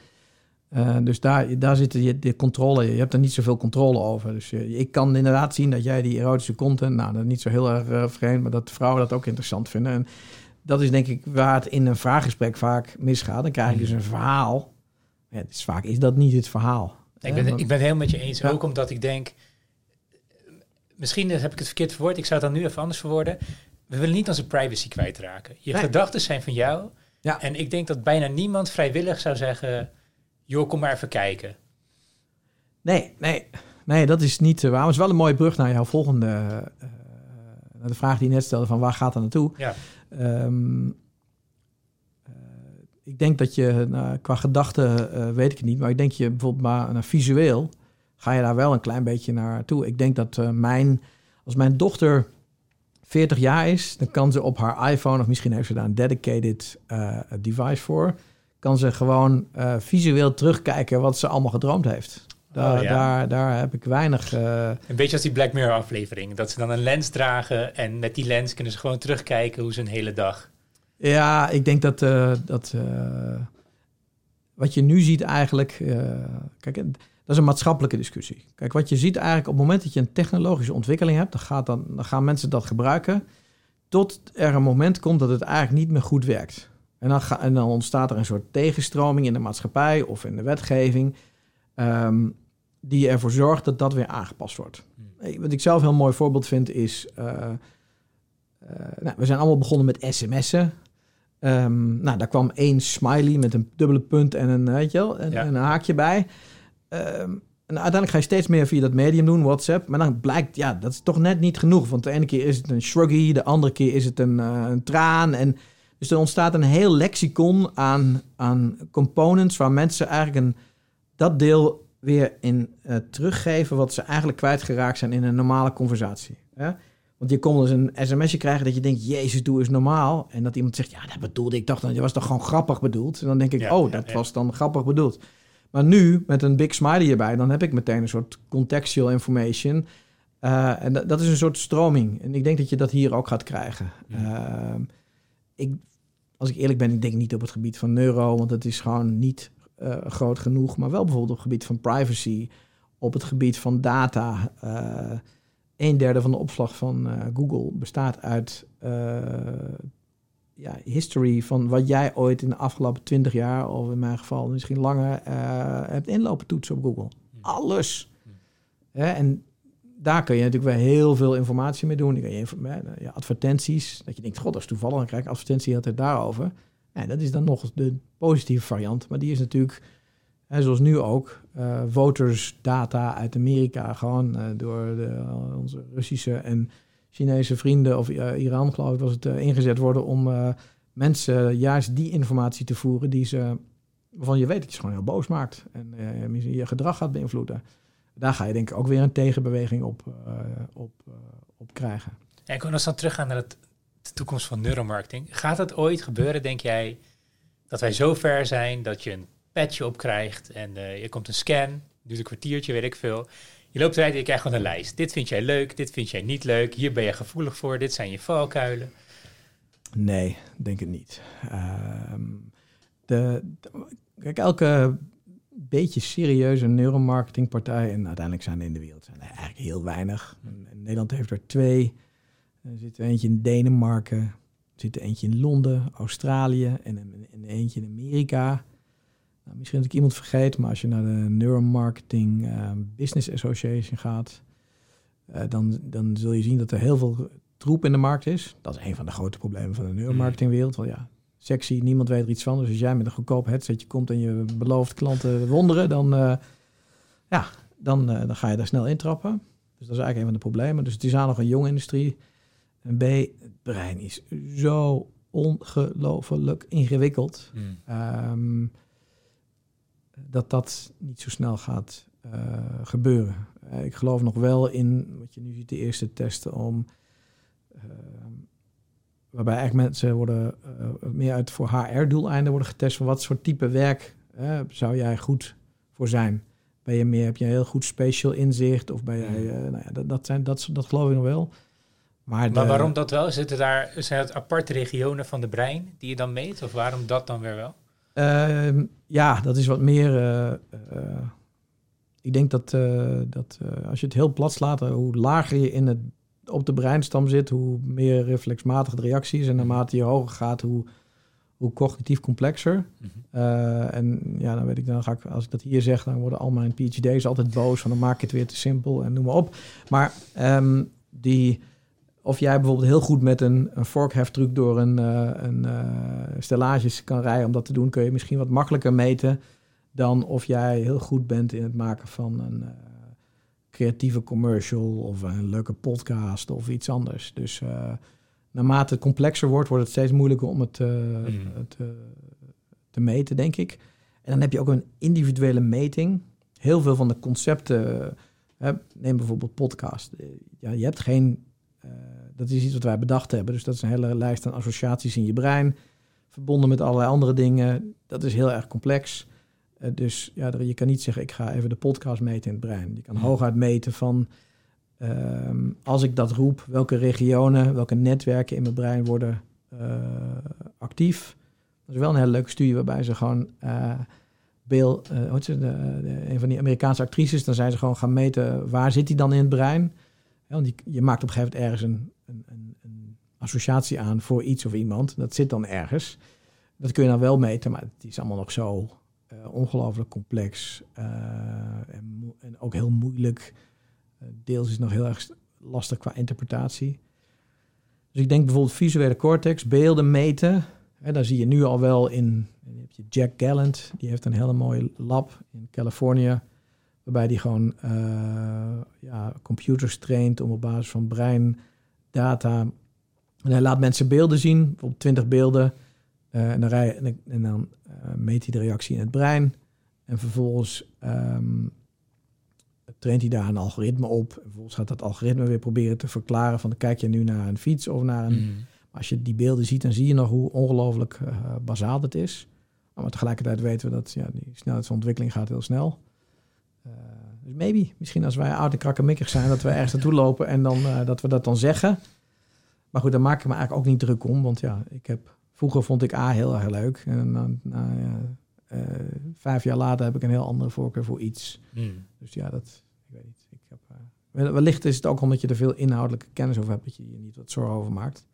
Eh, dus daar, daar zit je de controle. Je hebt er niet zoveel controle over. Dus je, ik kan inderdaad zien dat jij die erotische content, nou, dat is niet zo heel erg eh, vreemd, maar dat vrouwen dat ook interessant vinden. En dat is denk ik waar het in een vraaggesprek vaak misgaat. Dan krijg je dus een verhaal. Ja, dus vaak is dat niet het verhaal. Ik ben, want- ik ben het helemaal met je eens. Ja. Ook omdat ik denk, misschien heb ik het verkeerd verwoord. Ik zou het dan nu even anders verwoorden. We willen niet onze privacy kwijtraken. Je Nee. gedachten zijn van jou. Ja. En ik denk dat bijna niemand vrijwillig zou zeggen, joh, kom maar even kijken. Nee, nee, nee, dat is niet eh, waar. Maar het is wel een mooie brug naar jouw volgende... eh, naar de vraag die je net stelde van waar gaat dat naartoe? Ja. Ehm, eh, ik denk dat je nou, qua gedachten eh, weet ik het niet, maar ik denk je bijvoorbeeld maar naar visueel ga je daar wel een klein beetje naartoe. Ik denk dat eh, mijn als mijn dochter 40 jaar is, dan kan ze op haar iPhone of misschien heeft ze daar een dedicated eh, device voor, kan ze gewoon eh, visueel terugkijken wat ze allemaal gedroomd heeft. Daar, Oh, ja. daar, daar heb ik weinig. eh, Een beetje als die Black Mirror aflevering. Dat ze dan een lens dragen en met die lens kunnen ze gewoon terugkijken hoe ze een hele dag... Ja, ik denk dat, eh, dat wat je nu ziet eigenlijk... kijk, dat is een maatschappelijke discussie. Kijk, wat je ziet eigenlijk op het moment dat je een technologische ontwikkeling hebt... dan, gaat dan, dan gaan mensen dat gebruiken... tot er een moment komt dat het eigenlijk niet meer goed werkt. En dan, ga, en dan ontstaat er een soort tegenstroming in de maatschappij of in de wetgeving... ehm, die ervoor zorgt dat dat weer aangepast wordt. Eh, Wat ik zelf een heel mooi voorbeeld vind is... eh, eh, nou, we zijn allemaal begonnen met sms'en. Ehm, nou, daar kwam één smiley met een dubbele punt en een, weet je wel, en, Ja. en een haakje bij. Ehm, en uiteindelijk ga je steeds meer via dat medium doen, WhatsApp. Maar dan blijkt, ja, dat is toch net niet genoeg. Want de ene keer is het een shruggy, de andere keer is het een, eh, een traan. En dus er ontstaat een heel lexicon aan, aan components waar mensen eigenlijk een, dat deel weer in eh, teruggeven wat ze eigenlijk kwijtgeraakt zijn in een normale conversatie. Hè? Want je kon dus een sms'je krijgen dat je denkt, jezus, doe eens normaal. En dat iemand zegt, ja, dat bedoelde ik, dacht dan, je was toch gewoon grappig bedoeld? En dan denk ik, Ja, oh, ja, dat ja. was dan grappig bedoeld. Maar nu, met een big smiley erbij, dan heb ik meteen een soort contextual information. Eh, en dat, dat is een soort stroming. En ik denk dat je dat hier ook gaat krijgen. Ehm, ik, als ik eerlijk ben, ik denk niet op het gebied van neuro, want het is gewoon niet eh, groot genoeg. Maar wel bijvoorbeeld op het gebied van privacy, op het gebied van data. eh een derde van de opslag van eh, Google bestaat uit ja, history van wat jij ooit in de afgelopen twintig jaar, of in mijn geval misschien langer, hebt inlopen toetsen op Google. Alles. Hè, en daar kun je natuurlijk weer heel veel informatie mee doen. Dan kun je hè, ja, advertenties, dat je denkt, god, dat is toevallig, dan krijg ik advertentie altijd daarover. Ja, dat is dan nog de positieve variant, maar die is natuurlijk, hè, zoals nu ook, eh voters data uit Amerika, gewoon eh, door de, onze Russische en Chinese vrienden of uh, Iran, geloof ik, was het ingezet worden om mensen juist die informatie te voeren die ze, waarvan je weet dat je ze gewoon heel boos maakt en je gedrag gaat beïnvloeden. Daar ga je denk ik ook weer een tegenbeweging op, op, op krijgen. En ik wil nog eens dan teruggaan naar het, de toekomst van neuromarketing. Gaat het ooit gebeuren, denk jij, dat wij zo ver zijn dat je een patchje op krijgt en uh, je komt een scan, duurt een kwartiertje, weet ik veel. Je loopt eruit en je krijgt gewoon een lijst. Dit vind jij leuk, dit vind jij niet leuk, hier ben je gevoelig voor, dit zijn je valkuilen. Nee, denk ik niet. Ehm, de, kijk, elke beetje serieuze neuromarketingpartij, en uiteindelijk zijn er in de wereld zijn er eigenlijk heel weinig. In Nederland heeft er twee. Er zit er eentje in Denemarken, er zit er eentje in Londen, Australië en, en eentje in Amerika. Nou, misschien dat ik iemand vergeet, maar als je naar de Neuromarketing uh, Business Association gaat, uh, dan, dan zul je zien dat er heel veel troep in de markt is. Dat is een van de grote problemen van de neuromarketingwereld. Want ja, sexy, niemand weet er iets van. Dus als jij met een goedkoop headsetje komt en je belooft klanten wonderen, dan, uh, ja, dan, dan ga je daar snel intrappen. Dus dat is eigenlijk een van de problemen. Dus het is aan nog een jonge industrie. En B, het brein is zo ongelooflijk ingewikkeld. Mm dat dat niet zo snel gaat uh, gebeuren. Ik geloof nog wel in wat je nu ziet, de eerste testen om. Waarbij eigenlijk mensen worden meer uit voor HR-doeleinden worden getest. Van wat soort type werk zou jij goed voor zijn? Ben je meer, heb je een heel goed special inzicht? Of ben jij, mm. nou ja, dat, dat, zijn, dat, dat geloof ik nog wel. Maar, maar waarom dat wel? Zitten daar, zijn het aparte regionen van de brein die je dan meet? Of waarom dat dan weer wel? Ehm, ja, dat is wat meer. Uh, ik denk dat, uh, dat als je het heel plat slaat, hoe lager je in het, op de breinstam zit, hoe meer reflexmatig de reactie is. En naarmate je hoger gaat, hoe, hoe cognitief complexer. Mhm. en ja, dan weet ik, dan ga ik, als ik dat hier zeg, dan worden al mijn PhD's altijd boos. Van dan maak ik het weer te simpel en noem maar op. Maar um, die of jij bijvoorbeeld heel goed met een, een vorkheftruc door een, uh, een uh, stellages kan rijden om dat te doen, kun je misschien wat makkelijker meten dan of jij heel goed bent in het maken van een creatieve commercial of een leuke podcast of iets anders. Dus naarmate het complexer wordt, wordt het steeds moeilijker om het mm. te meten, denk ik. En dan heb je ook een individuele meting. Heel veel van de concepten, neem bijvoorbeeld podcast. Ja, je hebt geen dat is iets wat wij bedacht hebben. Dus dat is een hele lijst aan associaties in je brein, verbonden met allerlei andere dingen. Dat is heel erg complex. Uh, dus ja, je kan niet zeggen, ik ga even de podcast meten in het brein. Je kan hooguit meten van, uh, als ik dat roep, welke regionen, welke netwerken in mijn brein worden uh, actief. Dat is wel een hele leuke studie waarbij ze gewoon... Uh, Bill, uh, de, de, een van die Amerikaanse actrices, dan zijn ze gewoon gaan meten waar zit hij dan in het brein. Ja, want die, je maakt op een gegeven moment ergens een, een, een, een, associatie aan voor iets of iemand. Dat zit dan ergens. Dat kun je dan wel meten, maar het is allemaal nog zo uh, ongelooflijk complex uh, en, en, ook heel moeilijk. Uh, deels is nog heel erg lastig qua interpretatie. Dus ik denk bijvoorbeeld visuele cortex, beelden meten. Hè, daar zie je nu al wel in. Heb je Jack Gallant, die heeft een hele mooie lab in Californië. Waarbij die gewoon ja, computers traint om op basis van brein data. En hij laat mensen beelden zien, bijvoorbeeld 20 beelden. En dan, rij, en, dan meet hij de reactie in het brein. En vervolgens um, traint hij daar een algoritme op. En vervolgens gaat dat algoritme weer proberen te verklaren van... kijk je nu naar een fiets of naar een... Mm. Als je die beelden ziet, dan zie je nog hoe ongelooflijk uh, bazaal het is. Maar tegelijkertijd weten we dat ja, die snelheidsontwikkeling gaat heel snel. Dus maybe, misschien als wij oud en krakkemikkig zijn, dat we ergens naartoe lopen en dan, uh, dat we dat dan zeggen. Maar goed, daar maak ik me eigenlijk ook niet druk om. Want ja, ik heb, vroeger vond ik A heel erg leuk. En dan, nou, ja, uh, vijf jaar later heb ik een heel andere voorkeur voor iets. Hmm. Dus ja, dat, ik weet niet. Ik heb, uh, wellicht is het ook omdat je er veel inhoudelijke kennis over hebt, dat je je niet wat zorgen over maakt.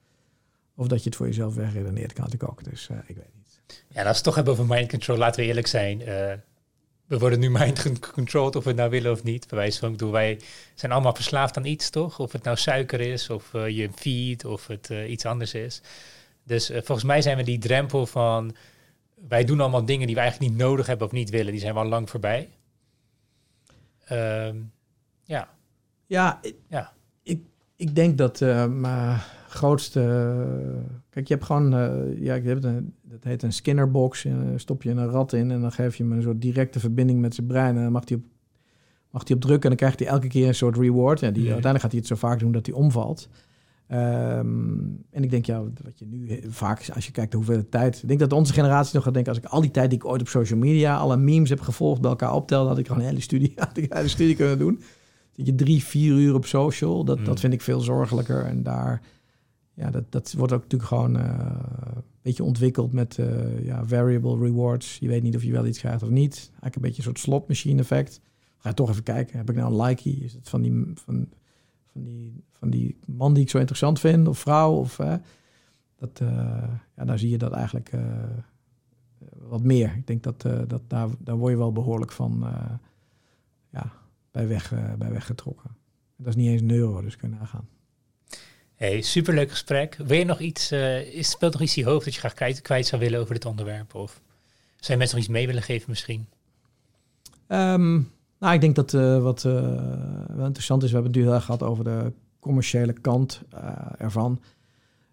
Of dat je het voor jezelf wegredeneert, kan natuurlijk ook. Dus ik weet niet. Ja, als we het toch hebben over mind control, laten we eerlijk zijn we worden nu mind controlled of we het nou willen of niet. Bij wijze van, bedoel, wij zijn allemaal verslaafd aan iets, toch? Of het nou suiker is, of je feed, of het iets anders is. Dus uh, volgens mij zijn we die drempel van... wij doen allemaal dingen die we eigenlijk niet nodig hebben of niet willen. Die zijn wel lang voorbij. Um, ja. Ja, ja. Ik, ik denk dat uh, mijn grootste... kijk, je hebt gewoon... ja, je hebt een, dat heet een Skinnerbox. stop je een rat in en dan geef je hem een soort directe verbinding met zijn brein. En dan mag hij op, mag hij op drukken en dan krijgt hij elke keer een soort reward. En die, uiteindelijk gaat hij het zo vaak doen dat hij omvalt. Ehm, en ik denk, ja, wat je nu vaak, als je kijkt hoeveel tijd. Ik denk dat onze generatie nog gaat denken, als ik al die tijd die ik ooit op social media, alle memes heb gevolgd, bij elkaar optelde, had ik gewoon een hele studie, had ik een hele studie kunnen doen. Dat je drie, vier uur op social, dat, dat mm. vind ik veel zorgelijker. En daar, ja, dat, dat wordt ook natuurlijk gewoon uh, een beetje ontwikkeld met uh, ja, variable rewards. Je weet niet of je wel iets krijgt of niet. Eigenlijk een beetje een soort slotmachine effect. Ga toch even kijken, heb ik nou een likey? Is het van die, van, van die, van die man die ik zo interessant vind, of vrouw. Of, uh, dat, uh, ja, daar zie je dat eigenlijk uh, wat meer. Ik denk dat, dat daar, daar word je wel behoorlijk van ja, bij, weg, bij weggetrokken. Dat is niet eens een euro, dus kun je nagaan. Hey, superleuk gesprek. Wil je nog iets, is, speelt nog iets in je hoofd dat je graag kwijt, kwijt zou willen over dit onderwerp? Of zijn mensen nog iets mee willen geven misschien? Um, nou, ik denk dat uh, wat uh, wel interessant is, we hebben het nu heel erg gehad over de commerciële kant uh, ervan.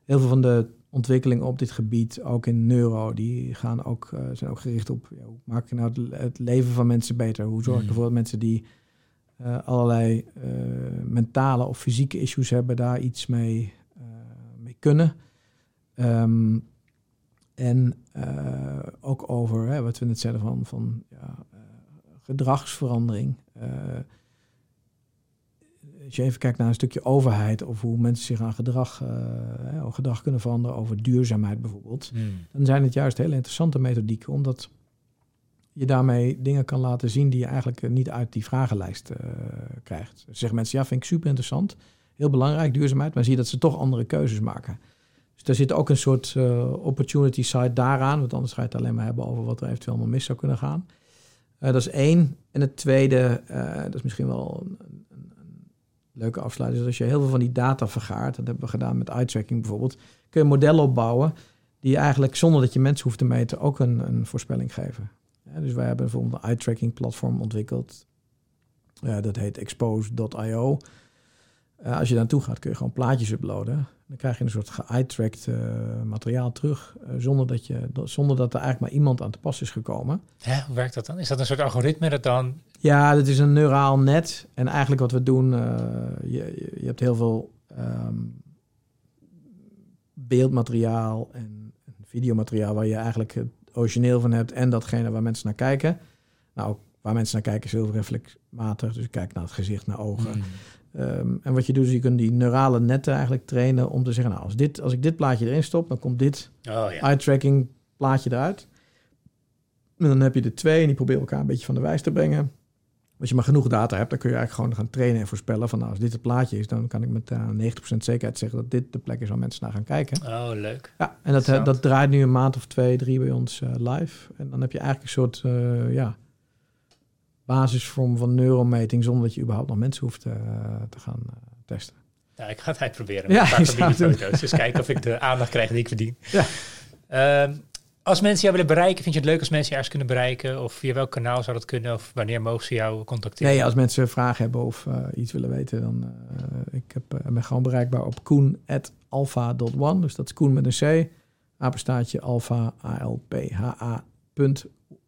Heel veel van de ontwikkelingen op dit gebied, ook in neuro, die gaan ook, zijn ook gericht op ja, hoe maak je nou het, het, leven van mensen beter? Hoe zorg je mm. ervoor dat mensen die allerlei mentale of fysieke issues hebben, daar iets mee, mee kunnen? Um, en ook over hè, wat we net zeiden van, van ja, gedragsverandering. Uh, als je even kijkt naar een stukje overheid of hoe mensen zich aan gedrag, uh, gedrag kunnen veranderen, over duurzaamheid bijvoorbeeld, hmm. dan zijn het juist hele interessante methodieken, omdat je daarmee dingen kan laten zien die je eigenlijk niet uit die vragenlijst uh, krijgt. Dus zeggen mensen, ja, vind ik super interessant, heel belangrijk, duurzaamheid, maar zie je dat ze toch andere keuzes maken. Dus daar zit ook een soort opportunity side daaraan, want anders ga je het alleen maar hebben over wat er eventueel allemaal mis zou kunnen gaan. Uh, dat is één. En het tweede, uh, dat is misschien wel een, een, leuke afsluiting, is als je heel veel van die data vergaart, dat hebben we gedaan met eye tracking bijvoorbeeld, kun je modellen opbouwen die eigenlijk zonder dat je mensen hoeft te meten ook een, een voorspelling geven. Dus wij hebben bijvoorbeeld een eye tracking platform ontwikkeld. Dat heet expose.io. als je daar naartoe gaat, kun je gewoon plaatjes uploaden. Dan krijg je een soort ge-eye-tracked uh, materiaal terug, uh, zonder, dat je, zonder dat er eigenlijk maar iemand aan te pas is gekomen. Hè, hoe werkt dat dan? Is dat een soort algoritme dat dan... Ja, dat is een neuraal net. En eigenlijk wat we doen, uh, je, je hebt heel veel um, beeldmateriaal en videomateriaal waar je eigenlijk het origineel van hebt en datgene waar mensen naar kijken. Nou, waar mensen naar kijken is heel reflexmatig. Dus je kijkt naar het gezicht, naar ogen. Mm. Ehm, en wat je doet, is je kunt die neurale netten eigenlijk trainen om te zeggen, nou, als, dit, als ik dit plaatje erin stop, dan komt dit oh, ja. eye-tracking plaatje eruit. En dan heb je de twee en die proberen elkaar een beetje van de wijs te brengen. Als je maar genoeg data hebt, dan kun je eigenlijk gewoon gaan trainen en voorspellen van nou, als dit het plaatje is, dan kan ik met uh, eh, 90% zekerheid zeggen dat dit de plek is waar mensen naar gaan kijken. Oh, leuk. Ja, en dat, dat draait nu een maand of twee, drie bij ons uh, live. En dan heb je eigenlijk een soort, uh, ja, basisvorm van neurometing zonder dat je überhaupt nog mensen hoeft uh, te gaan uh, testen. Ja, ik ga het uitproberen ja, een paar foto's. Dus kijken of ik de aandacht krijg die ik verdien. Ja. Uh, als mensen jou willen bereiken, vind je het leuk als mensen je ergens kunnen bereiken? Of via welk kanaal zou dat kunnen? Of wanneer mogen ze jou contacteren? Nee, als mensen vragen hebben of uh, iets willen weten, dan ik heb, ben gewoon bereikbaar op koen.alpha.one. Dus dat is Koen met een C. Apenstaatje alpha, A-L-P-H-A.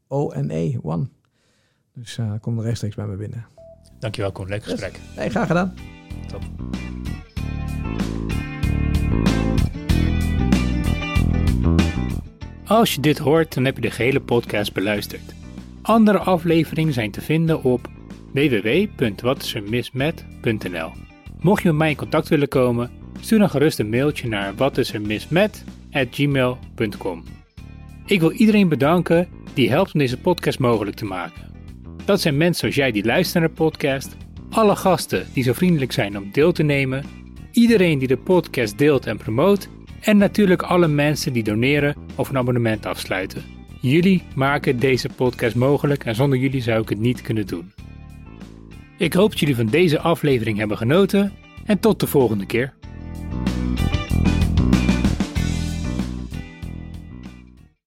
O-N-E, one. Dus uh, kom er rechtstreeks bij me binnen. Dankjewel Koen, leuk gesprek. Yes. Hey, graag gedaan. Top. Als je dit hoort, dan heb je de gehele podcast beluisterd. Andere afleveringen zijn te vinden op www.watisermismet.nl Mocht je met mij in contact willen komen, stuur dan gerust een mailtje naar watisermismet.gmail.com Ik wil iedereen bedanken die helpt om deze podcast mogelijk te maken. Dat zijn mensen zoals jij die luisteren naar de podcast, alle gasten die zo vriendelijk zijn om deel te nemen, iedereen die de podcast deelt en promoot en natuurlijk alle mensen die doneren of een abonnement afsluiten. Jullie maken deze podcast mogelijk en zonder jullie zou ik het niet kunnen doen. Ik hoop dat jullie van deze aflevering hebben genoten en tot de volgende keer.